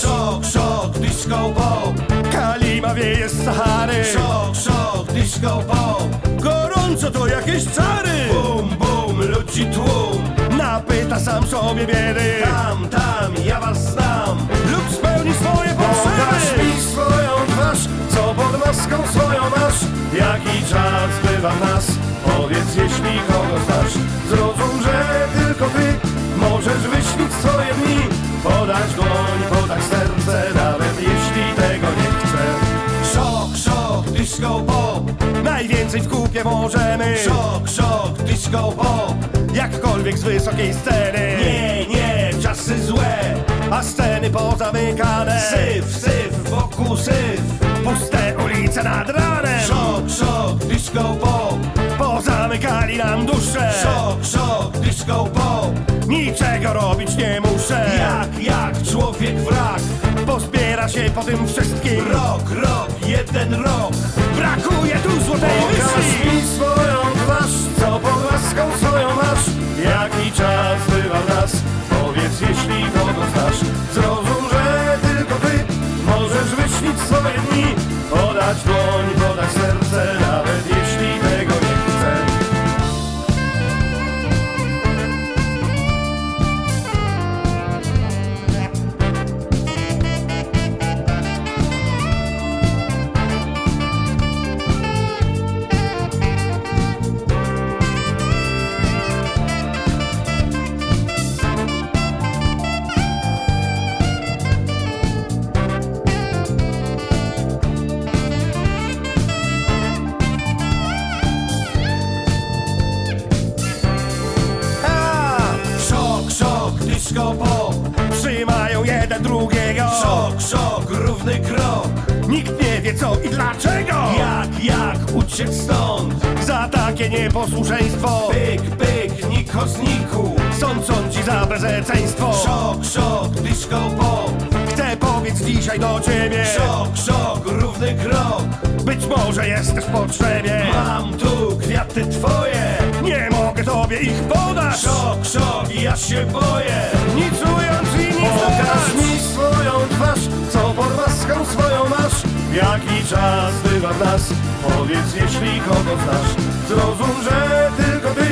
Szok, szok, disco pop Kalima wieje z Sahary. Szok, szok, disco pop Gorąco to jakieś czary. Bum, bum, ludzi tłum. Napyta sam sobie biedy. Tam, tam, ja was znam. Lub spełni swoje potrzeby. Pokaż mi swoją twarz Co pod maską swoją masz. Jaki czas bywa w nas możemy. Szok, szok, disco pop Jakkolwiek z wysokiej sceny. Nie, nie, czasy złe A sceny pozamykane. Syf, syf, wokół syf Puste ulice nad ranem. Szok, szok, disco pop Pozamykali nam dusze. Szok, szok, disco pop Niczego robić nie muszę. Jak, jak człowiek wrak Pozbiera się po tym wszystkim. Rok, rok, jeden rok Brakuje tu złotej myśli. mi swoją twarz Co pod łaską swoją masz. Jaki czas bywa w nas? Powiedz jeśli kogo znasz. Zrozum, że tylko ty Możesz wyśnić swoje dni Podać dłoń, takie nieposłuszeństwo Pyk, pyk, niko zniku. Sąd sądzi za bezeceństwo. Szok, szok, disco pop Chcę powiedzieć dzisiaj do ciebie. Szok, szok, równy krok. Być może jesteś w potrzebie. Mam tu kwiaty twoje. Nie mogę tobie ich podać. Szok, szok, ja się boję. Nic ująć i nic Pokaż mi swoją twarz Co pod maską swoją masz Jaki czas bywa w nas? Powiedz jeśli kogo znasz. Zrozum, że tylko ty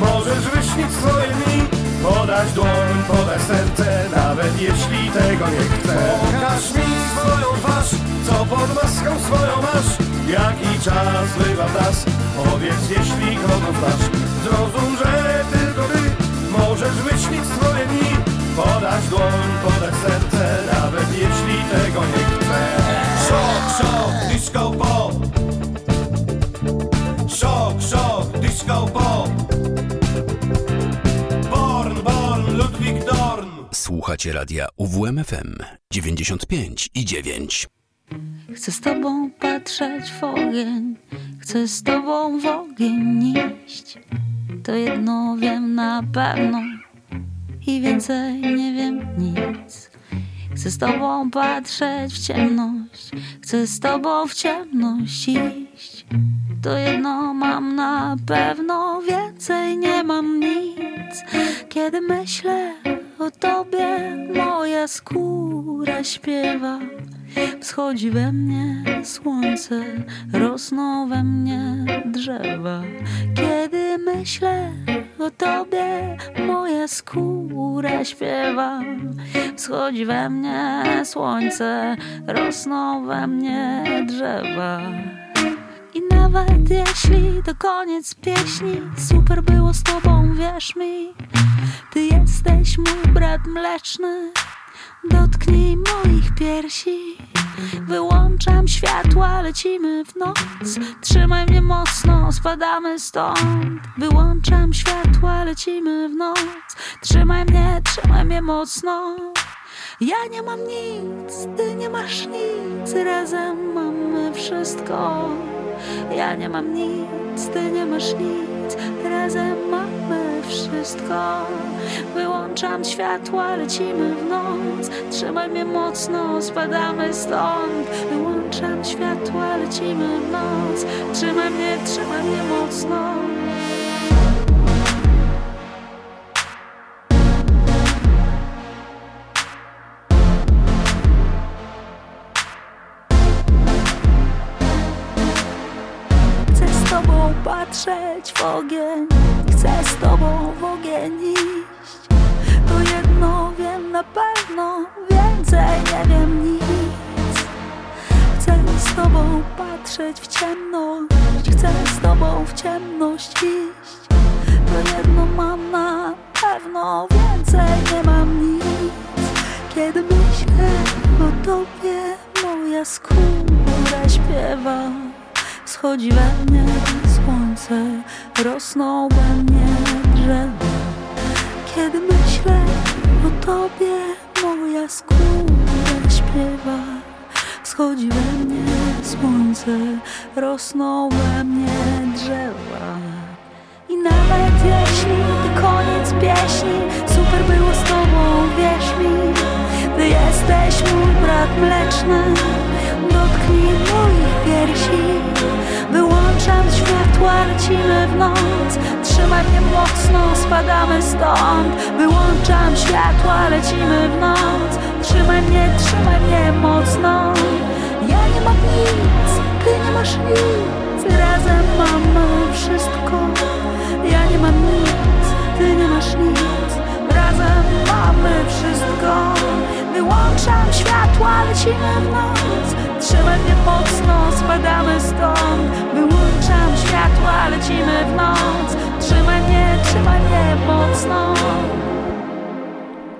Możesz wyśnić swoje dni Podać dłoń, podać serce Nawet jeśli tego nie chcę Pokaż mi swoją twarz Co pod maską swoją masz. Jaki czas bywa w nas? Powiedz jeśli kogo znasz. Zrozum, że tylko ty Możesz wyśnić swoje dni Podać dłoń, podać serce Nawet jeśli tego nie chcę Szok, szok, disco pop Szok, szok, disco pop Born, born, Ludwik Dorn Słuchacie radia UWMFM 95 i 9. Chcę z tobą patrzeć w ogień, chcę z tobą w ogień iść. To jedno wiem na pewno i więcej nie wiem nic. Chcę z tobą patrzeć w ciemność, chcę z tobą w ciemność iść. To jedno mam na pewno, więcej nie mam nic. Kiedy myślę o tobie, moja skóra śpiewa. Wschodzi we mnie słońce, rosną we mnie drzewa. Kiedy myślę o tobie, moja skóra śpiewa. Wschodzi we mnie słońce, rosną we mnie drzewa. I nawet jeśli to koniec pieśni, super było z tobą, wierz mi. Ty jesteś mój brat mleczny, dotknij moich piersi. Wyłączam światła, lecimy w noc. Trzymaj mnie mocno, spadamy stąd. Wyłączam światła, lecimy w noc. Trzymaj mnie, trzymaj mnie mocno. Ja nie mam nic, ty nie masz nic, razem mamy wszystko. Ja nie mam nic, ty nie masz nic, razem mamy wszystko. Wyłączam światła, lecimy w noc. Trzymaj mnie mocno, spadamy stąd. Wyłączam światła, lecimy w noc. Trzymaj mnie, trzymaj mnie mocno. W ogień. Chcę z tobą w ogień iść. To jedno wiem na pewno Więcej nie wiem nic. Chcę z tobą patrzeć w ciemność. Chcę z tobą w ciemność iść. To jedno mam na pewno Więcej nie mam nic. Kiedy myślę o tobie Moja skóra śpiewa. Wschodzi we mnie słońce, rosną we mnie drzewa. Kiedy myślę o tobie, moja skóra śpiewa. Wschodzi we mnie słońce, rosną we mnie drzewa. I nawet jeśli to koniec pieśni, super było z tobą, wierz mi. Ty jesteś mój brat mleczny, dotknij moich piersi. Wyłączam światła, lecimy w noc Trzymaj mnie mocno, spadamy stąd. Wyłączam światła, lecimy w noc. Trzymaj mnie, trzymaj mnie mocno. Ja nie mam nic, ty nie masz nic. Razem mamy wszystko. Ja nie mam nic, ty nie masz nic. Razem mamy wszystko. Wyłączam światła, lecimy w noc Trzymaj mnie mocno, spadamy stąd. Wyłączam światła, lecimy w noc. Trzymaj mnie, trzymaj mnie mocno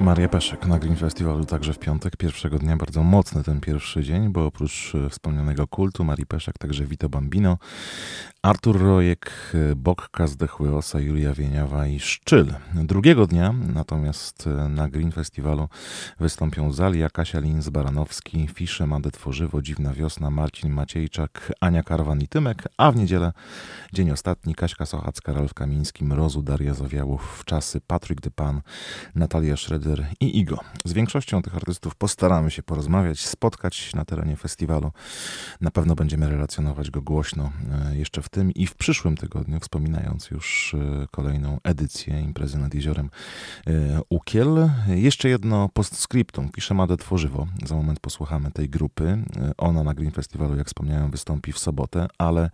Maria Peszek na Green Festivalu także w piątek, pierwszego dnia, bardzo mocny ten pierwszy dzień, bo oprócz e, wspomnianego kultu Marii Peszek także Vito Bambino, Artur Rojek, e, Bokka Zdechły Osa, Julia Wieniawa i Szczyl. Drugiego dnia natomiast e, na Green Festivalu wystąpią Zalia, Kasia Lins-Baranowski, Fisze, Made Tworzywo, Dziwna Wiosna, Marcin Maciejczak, Ania Karwan i Tymek, a w niedzielę dzień ostatni Kaśka Sochacka, Ralf Kamiński, Mrozu, Daria Zawiałów, Wczasy, Patryk Dypan, Natalia I Igo. Z większością tych artystów postaramy się porozmawiać, spotkać na terenie festiwalu. Na pewno będziemy relacjonować go głośno e, jeszcze w tym i w przyszłym tygodniu, wspominając już e, kolejną edycję imprezy nad jeziorem e, Ukiel. Jeszcze jedno postscriptum. Pisze Made Tworzywo. Za moment posłuchamy tej grupy. Ona na Green Festivalu, jak wspomniałem, wystąpi w sobotę, ale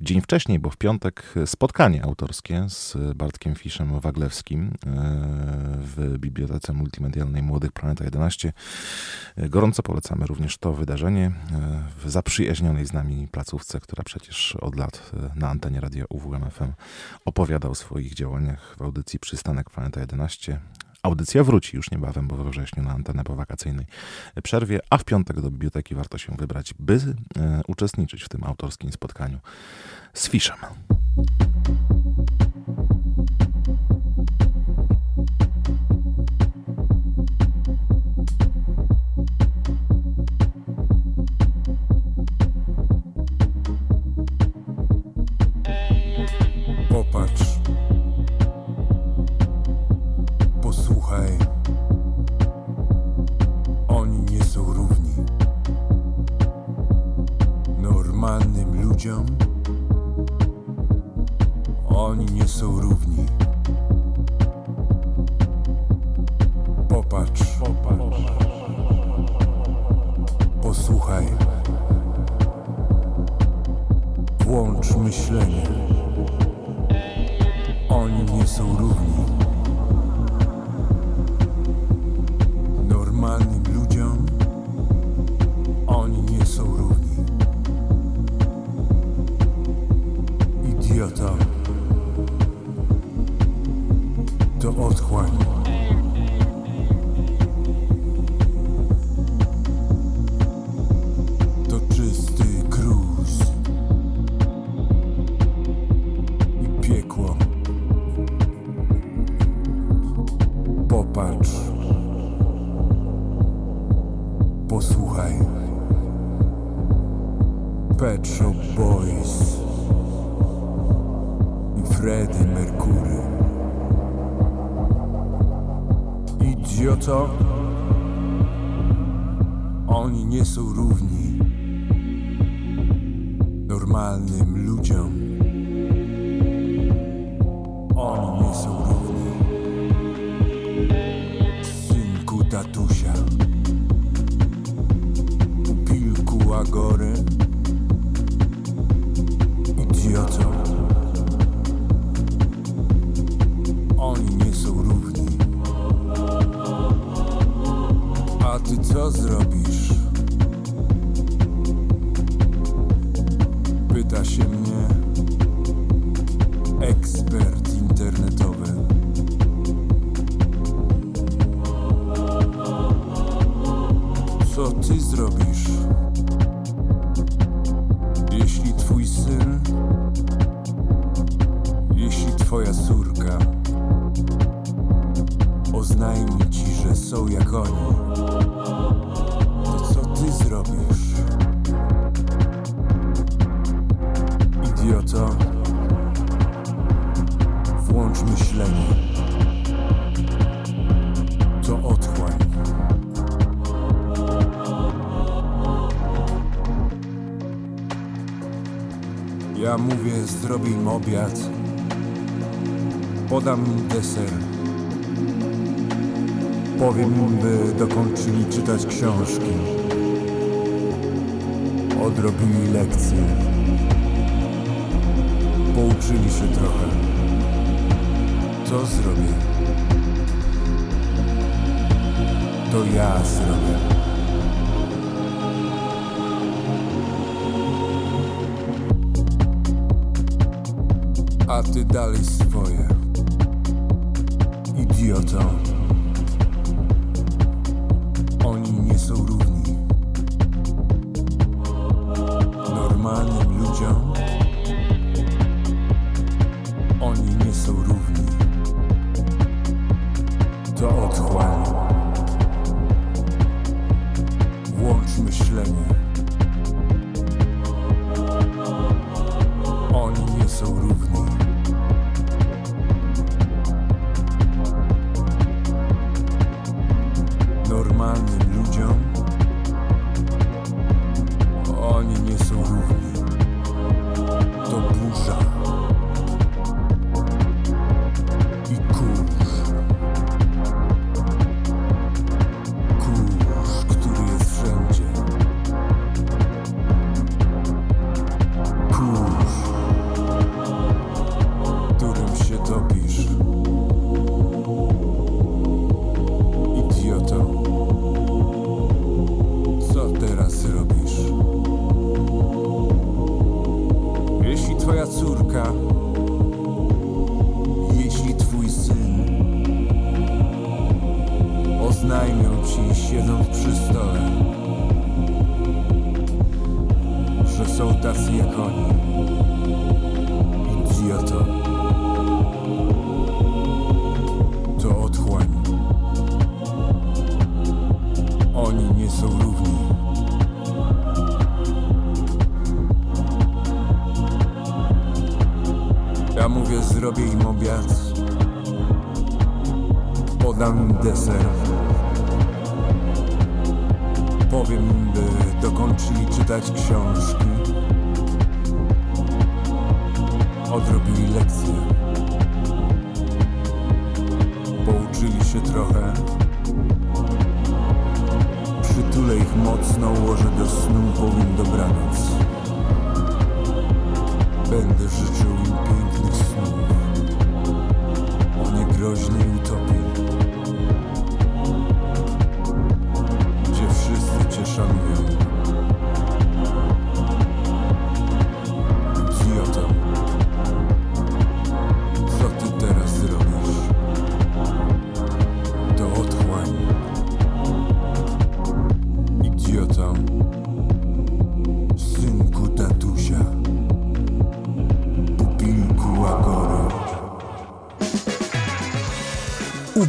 dzień wcześniej, bo w piątek spotkanie autorskie z Bartkiem Fiszem Waglewskim w Bibliotece Multimedialnej Młodych Planeta 11. Gorąco polecamy również to wydarzenie e, w zaprzyjaźnionej z nami placówce, która przecież od lat e, na antenie radia UWMFM opowiada o swoich działaniach w audycji Przystanek Planeta 11. Audycja wróci już niebawem, bo we wrześniu na antenę po wakacyjnej przerwie, a w piątek do biblioteki warto się wybrać, by e, uczestniczyć w tym autorskim spotkaniu z Fiszem. Normalnym ludziom. Oni nie są równi. Popatrz. Posłuchaj. Włącz myślenie. Oni nie są równi. Normalnym Idiota. To otchłań. Obiad. Podam im deser. Powiem im, by dokończyli czytać książki. Odrobili lekcje. Pouczyli się trochę. Co zrobię? To ja zrobię. A ty dalej swoje. Idioto.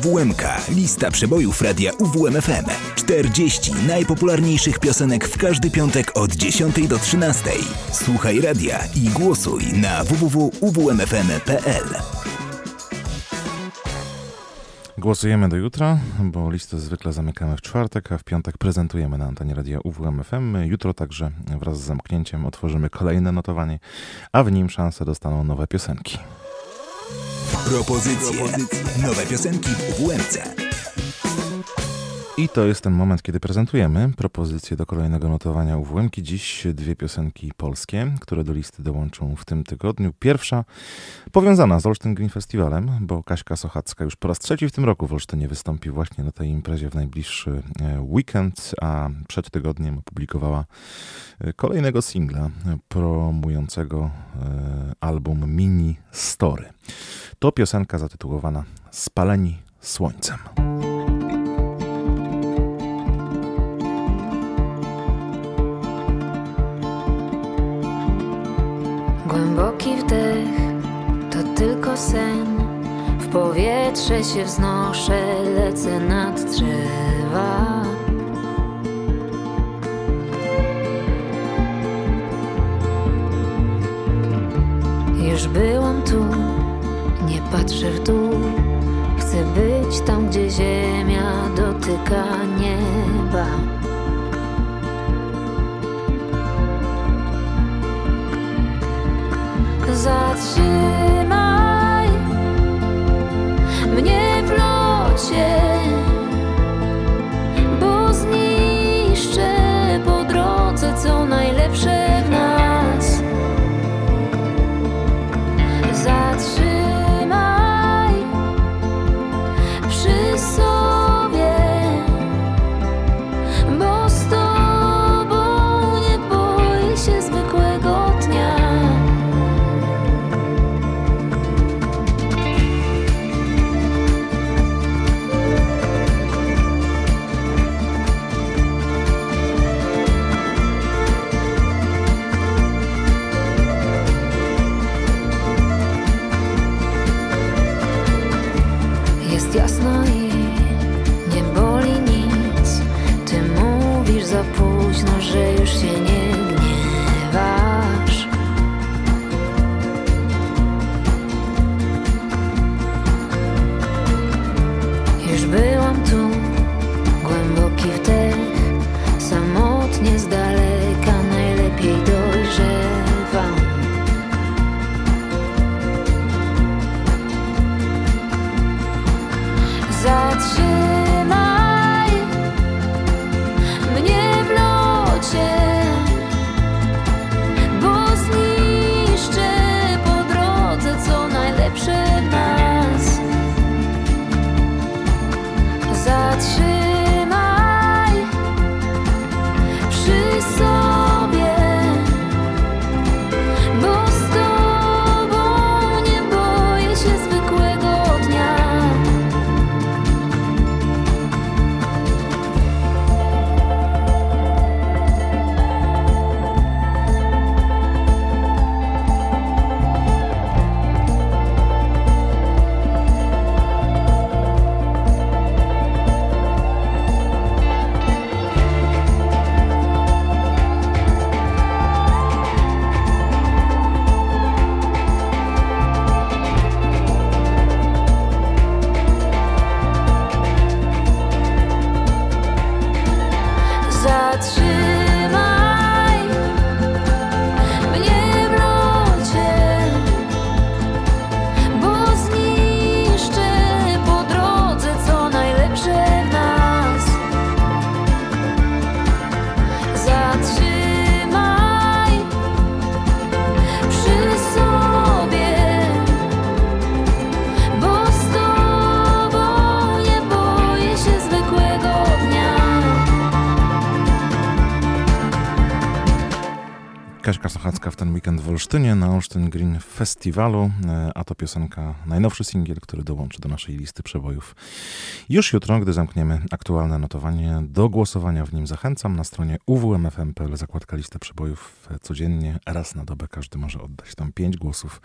UWMK. Lista przebojów radia UWMFM. 40 najpopularniejszych piosenek w każdy piątek od 10 do 13. Słuchaj radia i głosuj na www.uwmfm.pl. Głosujemy do jutra, bo listę zwykle zamykamy w czwartek, a w piątek prezentujemy na antenie radia UWMFM. Jutro także wraz z zamknięciem otworzymy kolejne notowanie, a w nim szansę dostaną nowe piosenki. Propozycje. Nowe piosenki w UWMC. I to jest ten moment, kiedy prezentujemy propozycje do kolejnego notowania UWMki. Dziś dwie piosenki polskie, które do listy dołączą w tym tygodniu. Pierwsza powiązana z Olsztyn Green Festivalem, bo Kaśka Sochacka już po raz trzeci w tym roku w Olsztynie wystąpi właśnie na tej imprezie w najbliższy e, weekend, a przed tygodniem opublikowała e, kolejnego singla promującego e, album Mini Story. To piosenka zatytułowana Spaleni Słońcem. Głęboki wdech to tylko sen. W powietrze się wznoszę, lecę nad drzewa. Już byłam tu, nie patrzę w dół. Chcę być tam, gdzie ziemia dotyka nieba. Olsztyn Green Festiwalu, e, a to piosenka, najnowszy singiel, który dołączy do naszej listy przebojów. Już jutro, gdy zamkniemy aktualne notowanie, do głosowania w nim zachęcam na stronie uwmfm.pl zakładka lista przebojów codziennie, raz na dobę każdy może oddać tam pięć głosów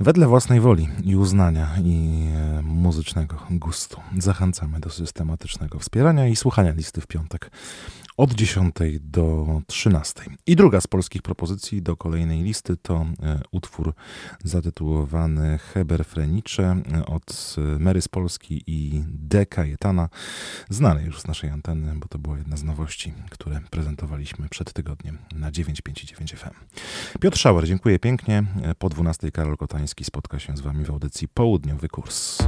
wedle własnej woli i uznania i e, muzycznego gustu. Zachęcamy do systematycznego wspierania i słuchania listy w piątek od 10 do 13. I druga z polskich propozycji do kolejnej listy to e, utwór zatytułowany Heber Frenicze e, od e, Mary z Polski i D. Kajetana, znany już z naszej anteny, bo to była jedna z nowości, które prezentowaliśmy przed tygodniem na 959 FM. Piotr Szauer, dziękuję pięknie. Po 12 Karol Kotański spotka się z Wami w audycji Południowy Kurs.